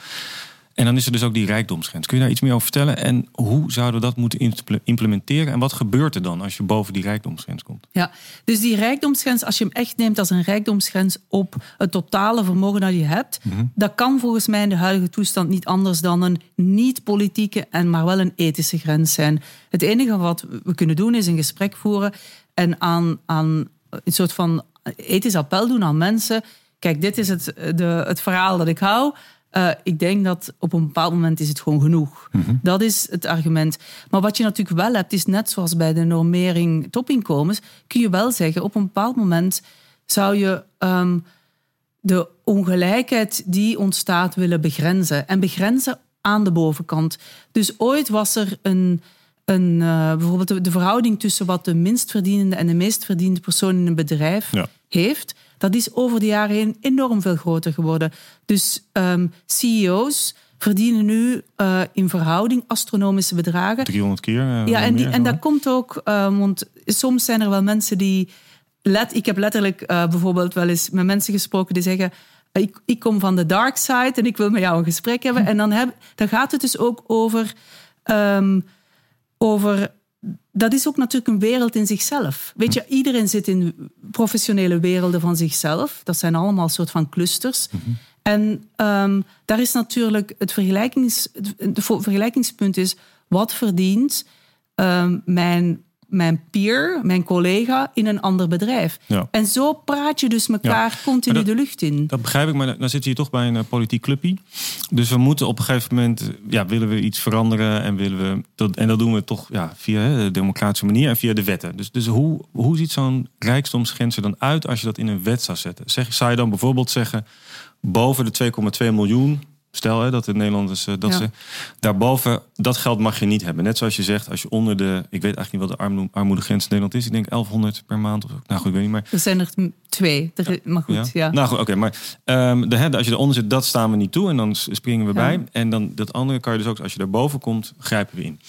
En dan is er dus ook die rijkdomsgrens. Kun je daar iets meer over vertellen? En hoe zouden we dat moeten implementeren? En wat gebeurt er dan als je boven die rijkdomsgrens komt? Ja, dus die rijkdomsgrens, als je hem echt neemt als een rijkdomsgrens op het totale vermogen dat je hebt, Mhm. dat kan volgens mij in de huidige toestand niet anders dan een niet-politieke en maar wel een ethische grens zijn. Het enige wat we kunnen doen is een gesprek voeren en aan, aan een soort van ethisch appel doen aan mensen. Kijk, dit is het, de, het verhaal dat ik hou. Uh, ik denk dat op een bepaald moment is het gewoon genoeg. Mm-hmm. Dat is het argument. Maar wat je natuurlijk wel hebt, is net zoals bij de normering topinkomens, kun je wel zeggen, op een bepaald moment zou je um, de ongelijkheid die ontstaat willen begrenzen. En begrenzen aan de bovenkant. Dus ooit was er een, een uh, bijvoorbeeld de, verhouding tussen wat de minst verdienende en de meest verdiende persoon in een bedrijf heeft. Dat is over de jaren heen enorm veel groter geworden. Dus um, CEO's verdienen nu uh, in verhouding astronomische bedragen. 300 keer. Uh, ja, en, die, meer, en dat komt ook, uh, want soms zijn er wel mensen die. Let, ik heb letterlijk bijvoorbeeld wel eens met mensen gesproken die zeggen. Ik, ik, kom van de dark side en ik wil met jou een gesprek hebben. Hm. En dan, heb, dan gaat het dus ook over, um, over dat is ook natuurlijk een wereld in zichzelf. Weet je, iedereen zit in professionele werelden van zichzelf. Dat zijn allemaal soort van clusters. Mm -hmm. En um, daar is natuurlijk het vergelijkings, de vergelijkingspunt is wat verdient um, mijn, mijn peer, mijn collega in een ander bedrijf. Ja. En zo praat je dus elkaar ja. continu dat, de lucht in. Dat begrijp ik, maar dan zit je toch bij een uh, politiek clubje. Dus we moeten op een gegeven moment, ja, willen we iets veranderen en willen we dat, en dat doen we toch ja, via hè, de democratische manier en via de wetten. Dus, dus hoe, hoe ziet zo'n rijkdomsgrens er dan uit als je dat in een wet zou zetten? Zeg, zou je dan bijvoorbeeld zeggen boven de 2,2 miljoen. Stel hè, dat de Nederlanders dat ja. ze daarboven dat geld mag je niet hebben. Net zoals je zegt, als je onder de, ik weet eigenlijk niet wat de armoede, armoedegrens in Nederland is. Ik denk 1100 per maand of nou goed, ik weet niet meer. Er zijn er twee, ja. maar goed, ja. ja. Nou goed, oké, okay, maar um, de, als je eronder zit, dat staan we niet toe en dan springen we bij. En dan dat andere kan je dus ook, als je daarboven komt, grijpen we in.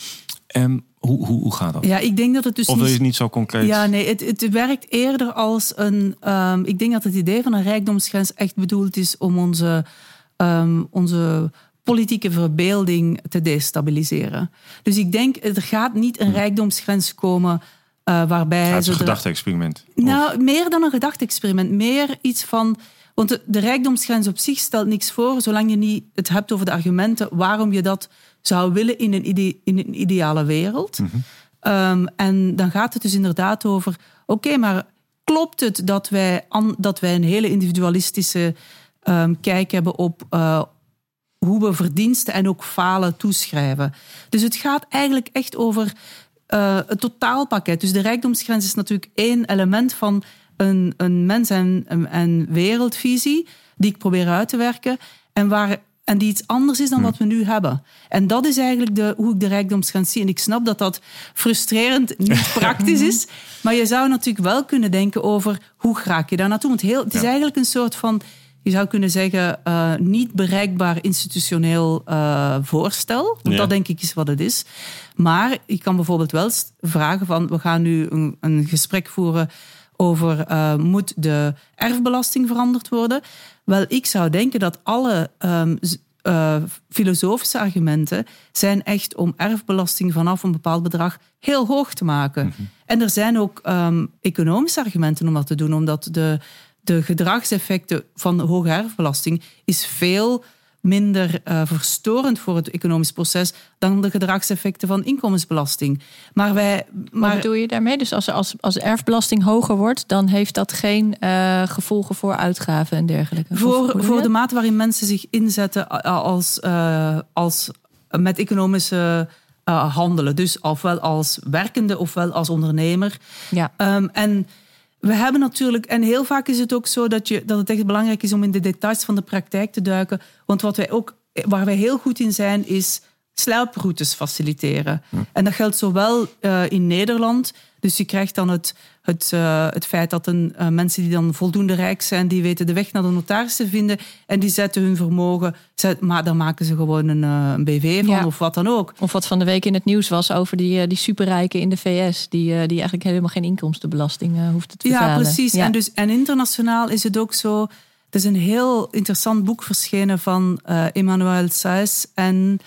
En hoe, hoe, hoe gaat dat? Ja, ik denk dat het dus. Of wil je het niet zo concreet? Ja, nee, het, het werkt eerder als een. Um, ik denk dat het idee van een rijkdomsgrens echt bedoeld is om onze, um, onze politieke verbeelding te destabiliseren. Dus ik denk, er gaat niet een rijkdomsgrens komen. Uh, waarbij. het is een gedachte-experiment. Nou, meer dan een gedachte-experiment. Meer iets van. Want de, de rijkdomsgrens op zich stelt niks voor, zolang je niet het hebt over de argumenten waarom je dat zou willen in een, ide in een ideale wereld. Mm -hmm. um, en dan gaat het dus inderdaad over: oké, okay, maar klopt het dat wij, an, dat wij een hele individualistische um, kijk hebben op uh, hoe we verdiensten en ook falen toeschrijven? Dus het gaat eigenlijk echt over uh, het totaalpakket. Dus de rijkdomsgrens is natuurlijk één element van een, een mens- en, en wereldvisie die ik probeer uit te werken. En waar en die iets anders is dan wat we nu hebben. En dat is eigenlijk de, hoe ik de rijkdomsgrens zie. En ik snap dat dat frustrerend niet praktisch is. Maar je zou natuurlijk wel kunnen denken over hoe raak je daar naartoe. Want heel, het is eigenlijk een soort van, je zou kunnen zeggen, uh, niet bereikbaar institutioneel uh, voorstel. Want ja. dat denk ik is wat het is. Maar ik kan bijvoorbeeld wel vragen van, we gaan nu een, een gesprek voeren over uh, moet de erfbelasting veranderd worden. Wel, ik zou denken dat alle um, uh, filosofische argumenten zijn echt om erfbelasting vanaf een bepaald bedrag heel hoog te maken. Mm -hmm. En er zijn ook um, economische argumenten om dat te doen, omdat de, de gedragseffecten van hoge erfbelasting is veel minder uh, verstorend voor het economisch proces dan de gedragseffecten van inkomensbelasting. Maar wij. Maar... Wat bedoel je daarmee? Dus als, als, als erfbelasting hoger wordt, dan heeft dat geen uh, gevolgen voor uitgaven en dergelijke? Voor, voor de mate waarin mensen zich inzetten als, uh, als met economische. Handelen. Dus ofwel als werkende ofwel als ondernemer. Ja. Um, en we hebben natuurlijk, en heel vaak is het ook zo dat, je, dat het echt belangrijk is om in de details van de praktijk te duiken. Want wat wij ook, waar wij heel goed in zijn, is sluiproutes faciliteren. Hm. En dat geldt zowel uh, in Nederland. Dus je krijgt dan het, het, uh, het feit dat een, uh, mensen die dan voldoende rijk zijn, die weten de weg naar de notaris te vinden en die zetten hun vermogen, zet, maar dan maken ze gewoon een, een BV van ja. of wat dan ook. Of wat van de week in het nieuws was over die, die superrijken in de VS, die, die eigenlijk helemaal geen inkomstenbelasting hoefden te betalen. Ja, precies. Ja. En, dus, en internationaal is het ook zo. Er is een heel interessant boek verschenen van Emmanuel Saez en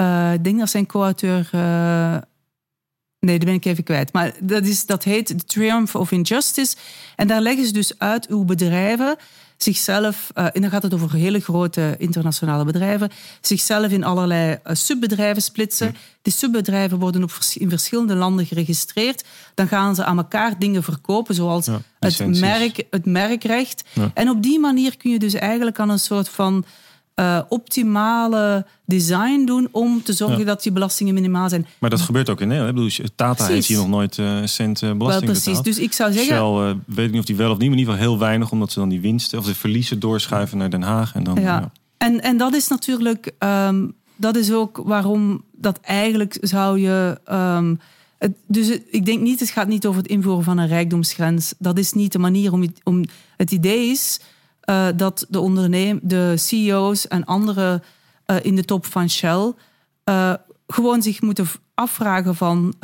uh, ik denk dat zijn co-auteur. Uh, nee, die ben ik even kwijt. Maar dat, is, dat heet The Triumph of Injustice. En daar leggen ze dus uit hoe bedrijven zichzelf, uh, en dan gaat het over hele grote internationale bedrijven, zichzelf in allerlei subbedrijven splitsen. Die subbedrijven worden op, in verschillende landen geregistreerd. Dan gaan ze aan elkaar dingen verkopen, zoals ja, het, merk, het merkrecht. Ja. En op die manier kun je dus eigenlijk aan een soort van eh, optimale design doen om te zorgen Ja. dat die belastingen minimaal zijn. Maar dat gebeurt ook in Nederland. Ik bedoel, Tata Precies. heeft hier nog nooit een cent eh, Wel belasting precies. betaald. Dus ik zou zeggen, Shell, weet ik niet of die wel of niet, maar in ieder geval heel weinig, omdat ze dan die winsten of de verliezen doorschuiven naar Den Haag. En dan, Ja. ja. En, en dat is natuurlijk, ehm, dat is ook waarom dat eigenlijk zou je. ehm, het, dus het- ik denk niet, het gaat niet over het invoeren van een rijkdomsgrens. Dat is niet de manier om. het- om het idee is eh, dat de onderneem, de CEO's en anderen eh, in de top van Shell eh, gewoon zich moeten afvragen van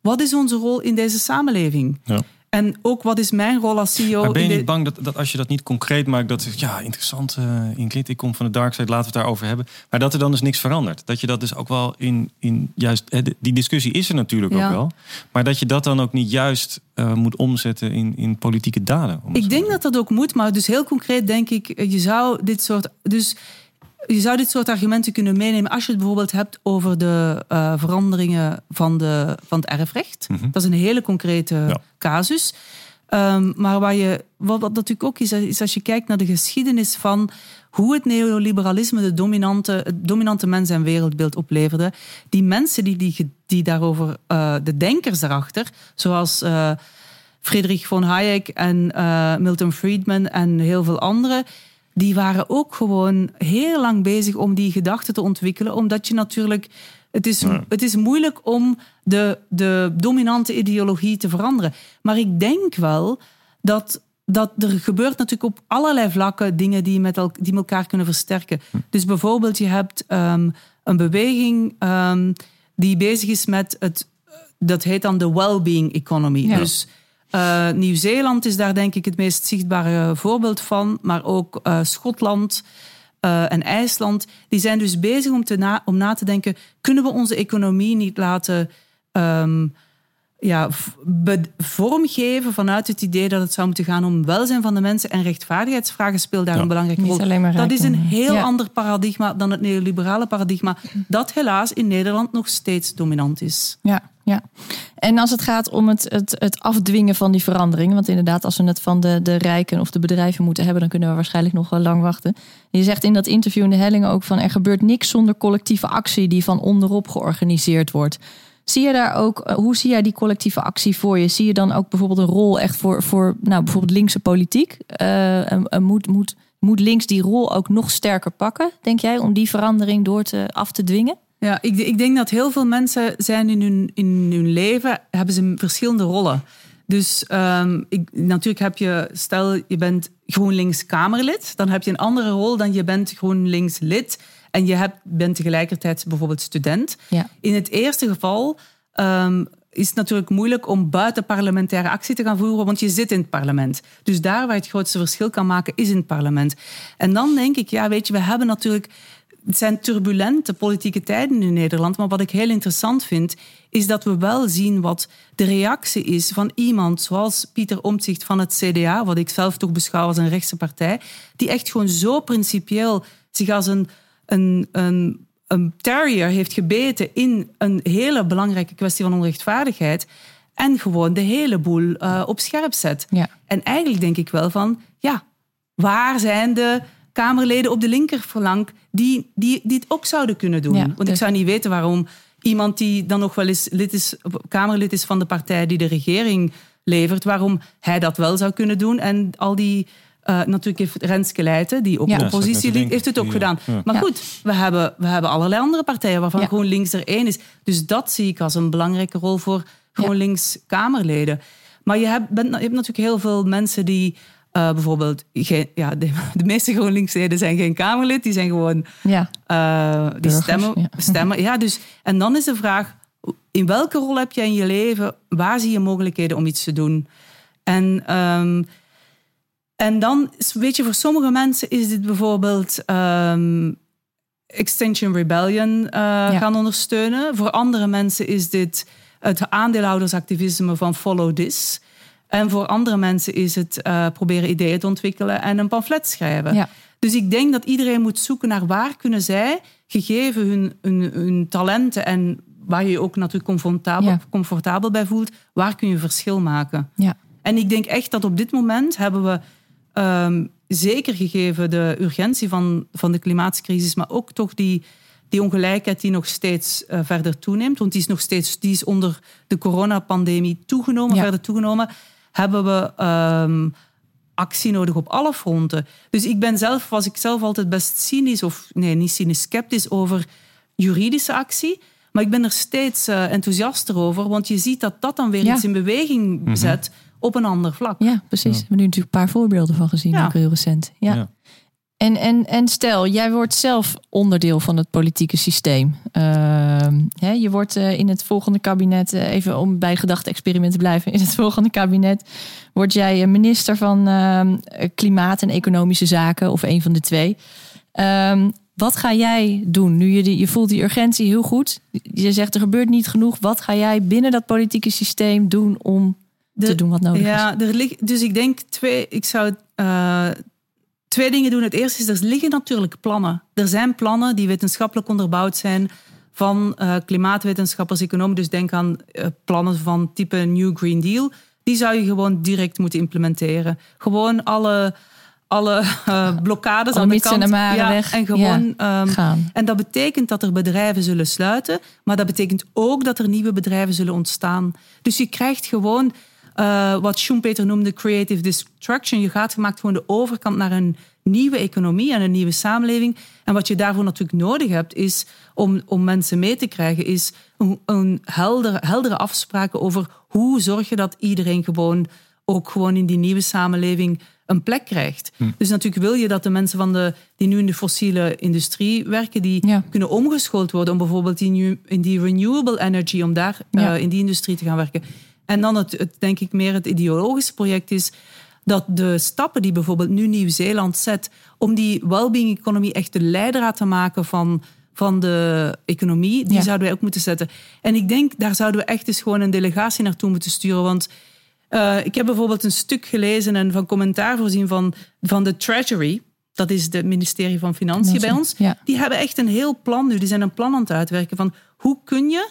wat is onze rol in deze samenleving? Ja. En ook wat is mijn rol als CEO? Maar ben je niet bang dat, dat als je dat niet concreet maakt, dat ja interessant, eh Ingrid, ik kom van de dark side, laten we het daarover hebben. Maar dat er dan dus niks verandert. Dat je dat dus ook wel in, in juist, die discussie is er natuurlijk Ja. ook wel. Maar dat je dat dan ook niet juist eh, moet omzetten in, in politieke daden. Ik denk dat dat ook moet, maar dus heel concreet denk ik, eh, je zou dit soort. Dus je zou dit soort argumenten kunnen meenemen als je het bijvoorbeeld hebt over de eh, veranderingen van, de, van het erfrecht. Mhm. Dat is een hele concrete Ja. casus. Ehm, maar waar je, wat, wat natuurlijk ook is, is als je kijkt naar de geschiedenis van hoe het neoliberalisme de dominante, het dominante mens- en wereldbeeld opleverde. Die mensen die, die, die daarover, eh, de denkers daarachter, zoals eh, Friedrich von Hayek en Milton Friedman en heel veel anderen, die waren ook gewoon heel lang bezig om die gedachten te ontwikkelen, omdat je natuurlijk. Het is, Ja. het is moeilijk om de, de dominante ideologie te veranderen. Maar ik denk wel dat, dat er gebeurt natuurlijk op allerlei vlakken dingen die, met el, die elkaar kunnen versterken. Dus bijvoorbeeld, je hebt ehm, een beweging ehm, die bezig is met het, dat heet dan de well-being economy. Ja. Dus eh, Nieuw-Zeeland is daar denk ik het meest zichtbare voorbeeld van, maar ook eh, Schotland eh, en IJsland. Die zijn dus bezig om, te na, om na te denken, kunnen we onze economie niet laten ehm, ja, vormgeven vanuit het idee dat het zou moeten gaan om welzijn van de mensen en rechtvaardigheidsvragen speelt daar Ja. een belangrijke Niet rol. alleen maar Dat is een heel Ja. ander paradigma dan het neoliberale paradigma, dat helaas in Nederland nog steeds dominant is. Ja, ja. En als het gaat om het, het, het afdwingen van die verandering, want inderdaad, als we het van de, de rijken of de bedrijven moeten hebben, dan kunnen we waarschijnlijk nog wel lang wachten. Je zegt in dat interview in de helling ook van er gebeurt niks zonder collectieve actie die van onderop georganiseerd wordt. Zie je daar ook, eh, hoe zie jij die collectieve actie voor je? Zie je dan ook bijvoorbeeld een rol echt voor, voor nou, bijvoorbeeld linkse politiek? Eh, moet, moet, moet links die rol ook nog sterker pakken, denk jij, om die verandering door te, af te dwingen? Ja, ik, ik denk dat heel veel mensen zijn in hun, in hun leven, hebben ze verschillende rollen. Dus ehm, ik, natuurlijk heb je, stel je bent GroenLinks Kamerlid, dan heb je een andere rol dan je bent GroenLinks lid en je hebt, bent tegelijkertijd bijvoorbeeld student. Ja. In het eerste geval ehm, is het natuurlijk moeilijk om buitenparlementaire actie te gaan voeren, want je zit in het parlement. Dus daar waar je het grootste verschil kan maken, is in het parlement. En dan denk ik, ja, weet je, we hebben natuurlijk. Het zijn turbulente politieke tijden in Nederland. Maar wat ik heel interessant vind, is dat we wel zien wat de reactie is van iemand zoals Pieter Omtzigt van het CDA, wat ik zelf toch beschouw als een rechtse partij, die echt gewoon zo principieel zich als een, een, een, een terrier heeft gebeten in een hele belangrijke kwestie van onrechtvaardigheid. En gewoon de hele boel eh, op scherp zet. Ja. En eigenlijk denk ik wel van, ja, waar zijn de Kamerleden op de linkerflank die, die, die het ook zouden kunnen doen? Ja, Want ik dus- zou niet weten waarom iemand die dan nog wel eens lid is, Kamerlid is van de partij die de regering levert, waarom hij dat wel zou kunnen doen. En al die, eh, natuurlijk heeft Renske Leijten, die ook Ja. Oppositie denken. heeft het ook gedaan. ja. Maar Ja. goed, we hebben, we hebben allerlei andere partijen waarvan Ja. GroenLinks er één is. Dus dat zie ik als een belangrijke rol voor GroenLinks Kamerleden. Maar je hebt, bent, je hebt natuurlijk heel veel mensen die eh, bijvoorbeeld... Geen, ja, de, de meeste GroenLinksleden zijn geen Kamerlid, die zijn gewoon... Ja, eh, die Burgers, stemmen. ja. stemmen. Ja, dus, en dan is de vraag, in welke rol heb jij in je leven? Waar zie je mogelijkheden om iets te doen? En, ehm, en dan, weet je, voor sommige mensen is dit bijvoorbeeld ehm, Extinction Rebellion eh, gaan ondersteunen. Voor andere mensen is dit het aandeelhoudersactivisme van Follow This. En voor andere mensen is het eh, proberen ideeën te ontwikkelen en een pamflet schrijven. Ja. Dus ik denk dat iedereen moet zoeken naar waar kunnen zij, gegeven hun, hun, hun talenten en waar je je ook natuurlijk comfortabel, Ja. comfortabel bij voelt, waar kun je verschil maken. ja. En ik denk echt dat op dit moment hebben we. ehm, zeker gegeven de urgentie van, van de klimaatcrisis, maar ook toch die, die ongelijkheid die nog steeds uh, verder toeneemt, want die is nog steeds die is onder de coronapandemie toegenomen, Ja. verder toegenomen, hebben we ehm, actie nodig op alle fronten. Dus ik ben zelf, was ik zelf altijd best cynisch, of nee, niet cynisch, sceptisch over juridische actie. Maar ik ben er steeds eh, enthousiaster over, want je ziet dat dat dan weer Ja. iets in beweging zet op een ander vlak. Ja, precies. We hebben nu natuurlijk een paar voorbeelden van gezien, Ja. ook heel recent. Ja. En, en, en stel, jij wordt zelf onderdeel van het politieke systeem. Ehm, hè, je wordt eh, in het volgende kabinet, eh, even om bij gedachte-experiment te blijven, in het volgende kabinet word jij eh, minister van ehm, Klimaat en Economische Zaken, of een van de twee. Ehm, wat ga jij doen? Nu je, die, je voelt die urgentie heel goed. Je zegt er gebeurt niet genoeg. Wat ga jij binnen dat politieke systeem doen om te doen wat nodig is? Ja, dus ik denk twee, ik zou twee dingen doen. Het eerste is, er liggen natuurlijk plannen. Er zijn plannen die wetenschappelijk onderbouwd zijn van eh, klimaatwetenschappers, economen. Dus denk aan eh, plannen van type New Green Deal. Die zou je gewoon direct moeten implementeren. Gewoon alle, alle eh, blokkades aan de kant. ja, weg. En gewoon ehm, Gaan. en dat betekent dat er bedrijven zullen sluiten, maar dat betekent ook dat er nieuwe bedrijven zullen ontstaan. Dus je krijgt gewoon eh, wat Schumpeter noemde creative destruction. Je gaat gemaakt gewoon de overkant naar een nieuwe economie en een nieuwe samenleving. En wat je daarvoor natuurlijk nodig hebt, is om, om mensen mee te krijgen, is een, een heldere, heldere afspraken over hoe zorg je dat iedereen gewoon ook gewoon in die nieuwe samenleving een plek krijgt. Dus natuurlijk wil je dat de mensen van de, die nu in de fossiele industrie werken, die Ja. kunnen omgeschoold worden om bijvoorbeeld in, new- in die renewable energy, om daar eh, in die industrie te gaan werken. En dan het, het, denk ik meer het ideologische project is dat de stappen die bijvoorbeeld nu Nieuw-Zeeland zet om die well-being economy echt de leidraad te maken van, van de economie, die Ja. zouden wij ook moeten zetten. En ik denk, daar zouden we echt eens gewoon een delegatie naartoe moeten sturen, want eh, ik heb bijvoorbeeld een stuk gelezen en van commentaar voorzien van, van de Treasury. Dat is het ministerie van Financiën bij ons. Ja. Die hebben echt een heel plan nu. Die zijn een plan aan het uitwerken van hoe kun je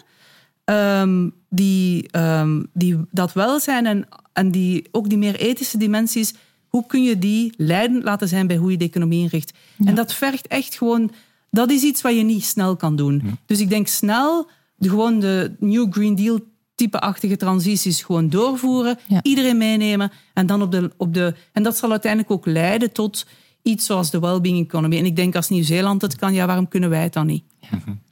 ehm, die, ehm, die, dat welzijn en, en die, ook die meer ethische dimensies, hoe kun je die leidend laten zijn bij hoe je de economie inricht? En dat vergt echt gewoon, dat is iets wat je niet snel kan doen. Dus ik denk snel, de, gewoon de New Green Deal type-achtige transities gewoon doorvoeren, Ja. iedereen meenemen en dan op de, op de. En dat zal uiteindelijk ook leiden tot iets zoals de well-being economy. En ik denk als Nieuw-Zeeland het kan, ja, waarom kunnen wij het dan niet?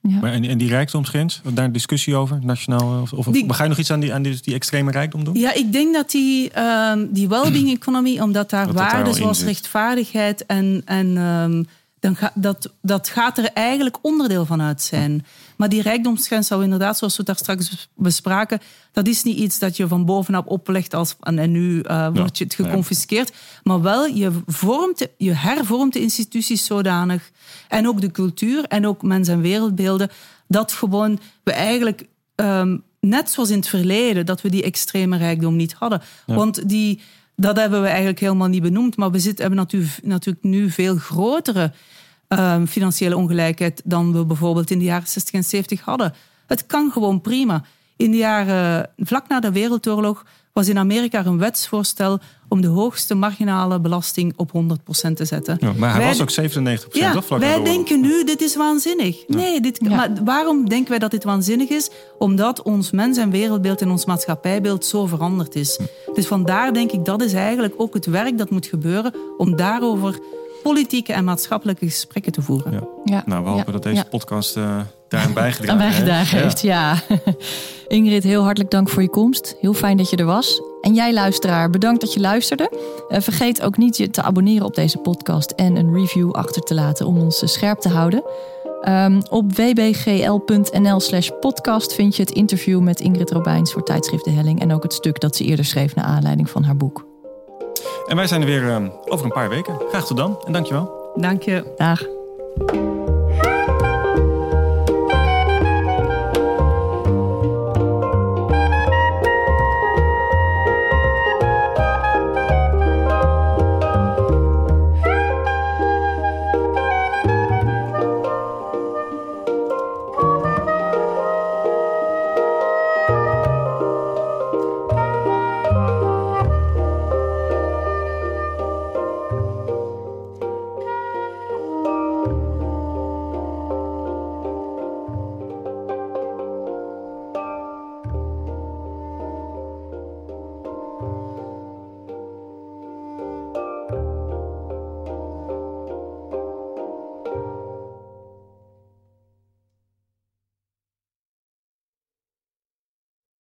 Ja. Maar en, en die rijkdomsgrens, daar een discussie over, nationaal? Of, of Die- ga je nog iets aan die, aan die, die extreme rijkdom doen? Ja, ik denk dat die, ehm, die well-being economy, omdat daar Dat waarden zoals rechtvaardigheid en, en ehm, dan ga, dat, dat gaat er eigenlijk onderdeel van uit zijn. Maar die rijkdomsgrens zou inderdaad, zoals we daar straks bes- bespraken, dat is niet iets dat je van bovenop oplegt als, en, nu eh, wordt je het geconfiskeerd. Maar wel, je, vormt, je hervormt de instituties zodanig en ook de cultuur en ook mens- en wereldbeelden, dat gewoon we eigenlijk ehm, net zoals in het verleden, dat we die extreme rijkdom niet hadden. Want die, dat hebben we eigenlijk helemaal niet benoemd. Maar we zitten, hebben natuurlijk, natuurlijk nu veel grotere ehm, financiële ongelijkheid dan we bijvoorbeeld in de jaren 60 en 70 hadden. Het kan gewoon prima. In de jaren vlak na de Wereldoorlog was in Amerika er een wetsvoorstel om de hoogste marginale belasting op 100% te zetten. Ja, maar hij Wij- was ook 97 ja, toch? Vlak wij denken nu, dit is waanzinnig. Nee, dit, Ja. maar waarom denken wij dat dit waanzinnig is? Omdat ons mens- en wereldbeeld en ons maatschappijbeeld zo veranderd is. Dus vandaar denk ik, dat is eigenlijk ook het werk dat moet gebeuren om daarover politieke en maatschappelijke gesprekken te voeren. Ja. Ja. Nou, we hopen Ja. dat deze Ja. podcast eh daaraan aan bijgedragen bijgedragen heeft. Ja. Ingrid, heel hartelijk dank voor je komst. Heel fijn dat je er was. En jij luisteraar, bedankt dat je luisterde. Eh, vergeet ook niet je te abonneren op deze podcast en een review achter te laten om ons eh, scherp te houden. Ehm, op wbgl.nl slash podcast vind je het interview met Ingrid Robijns voor tijdschrift De Helling en ook het stuk dat ze eerder schreef naar aanleiding van haar boek. En wij zijn er weer eh, over een paar weken. Graag tot dan en dankjewel. Dank je. Dag.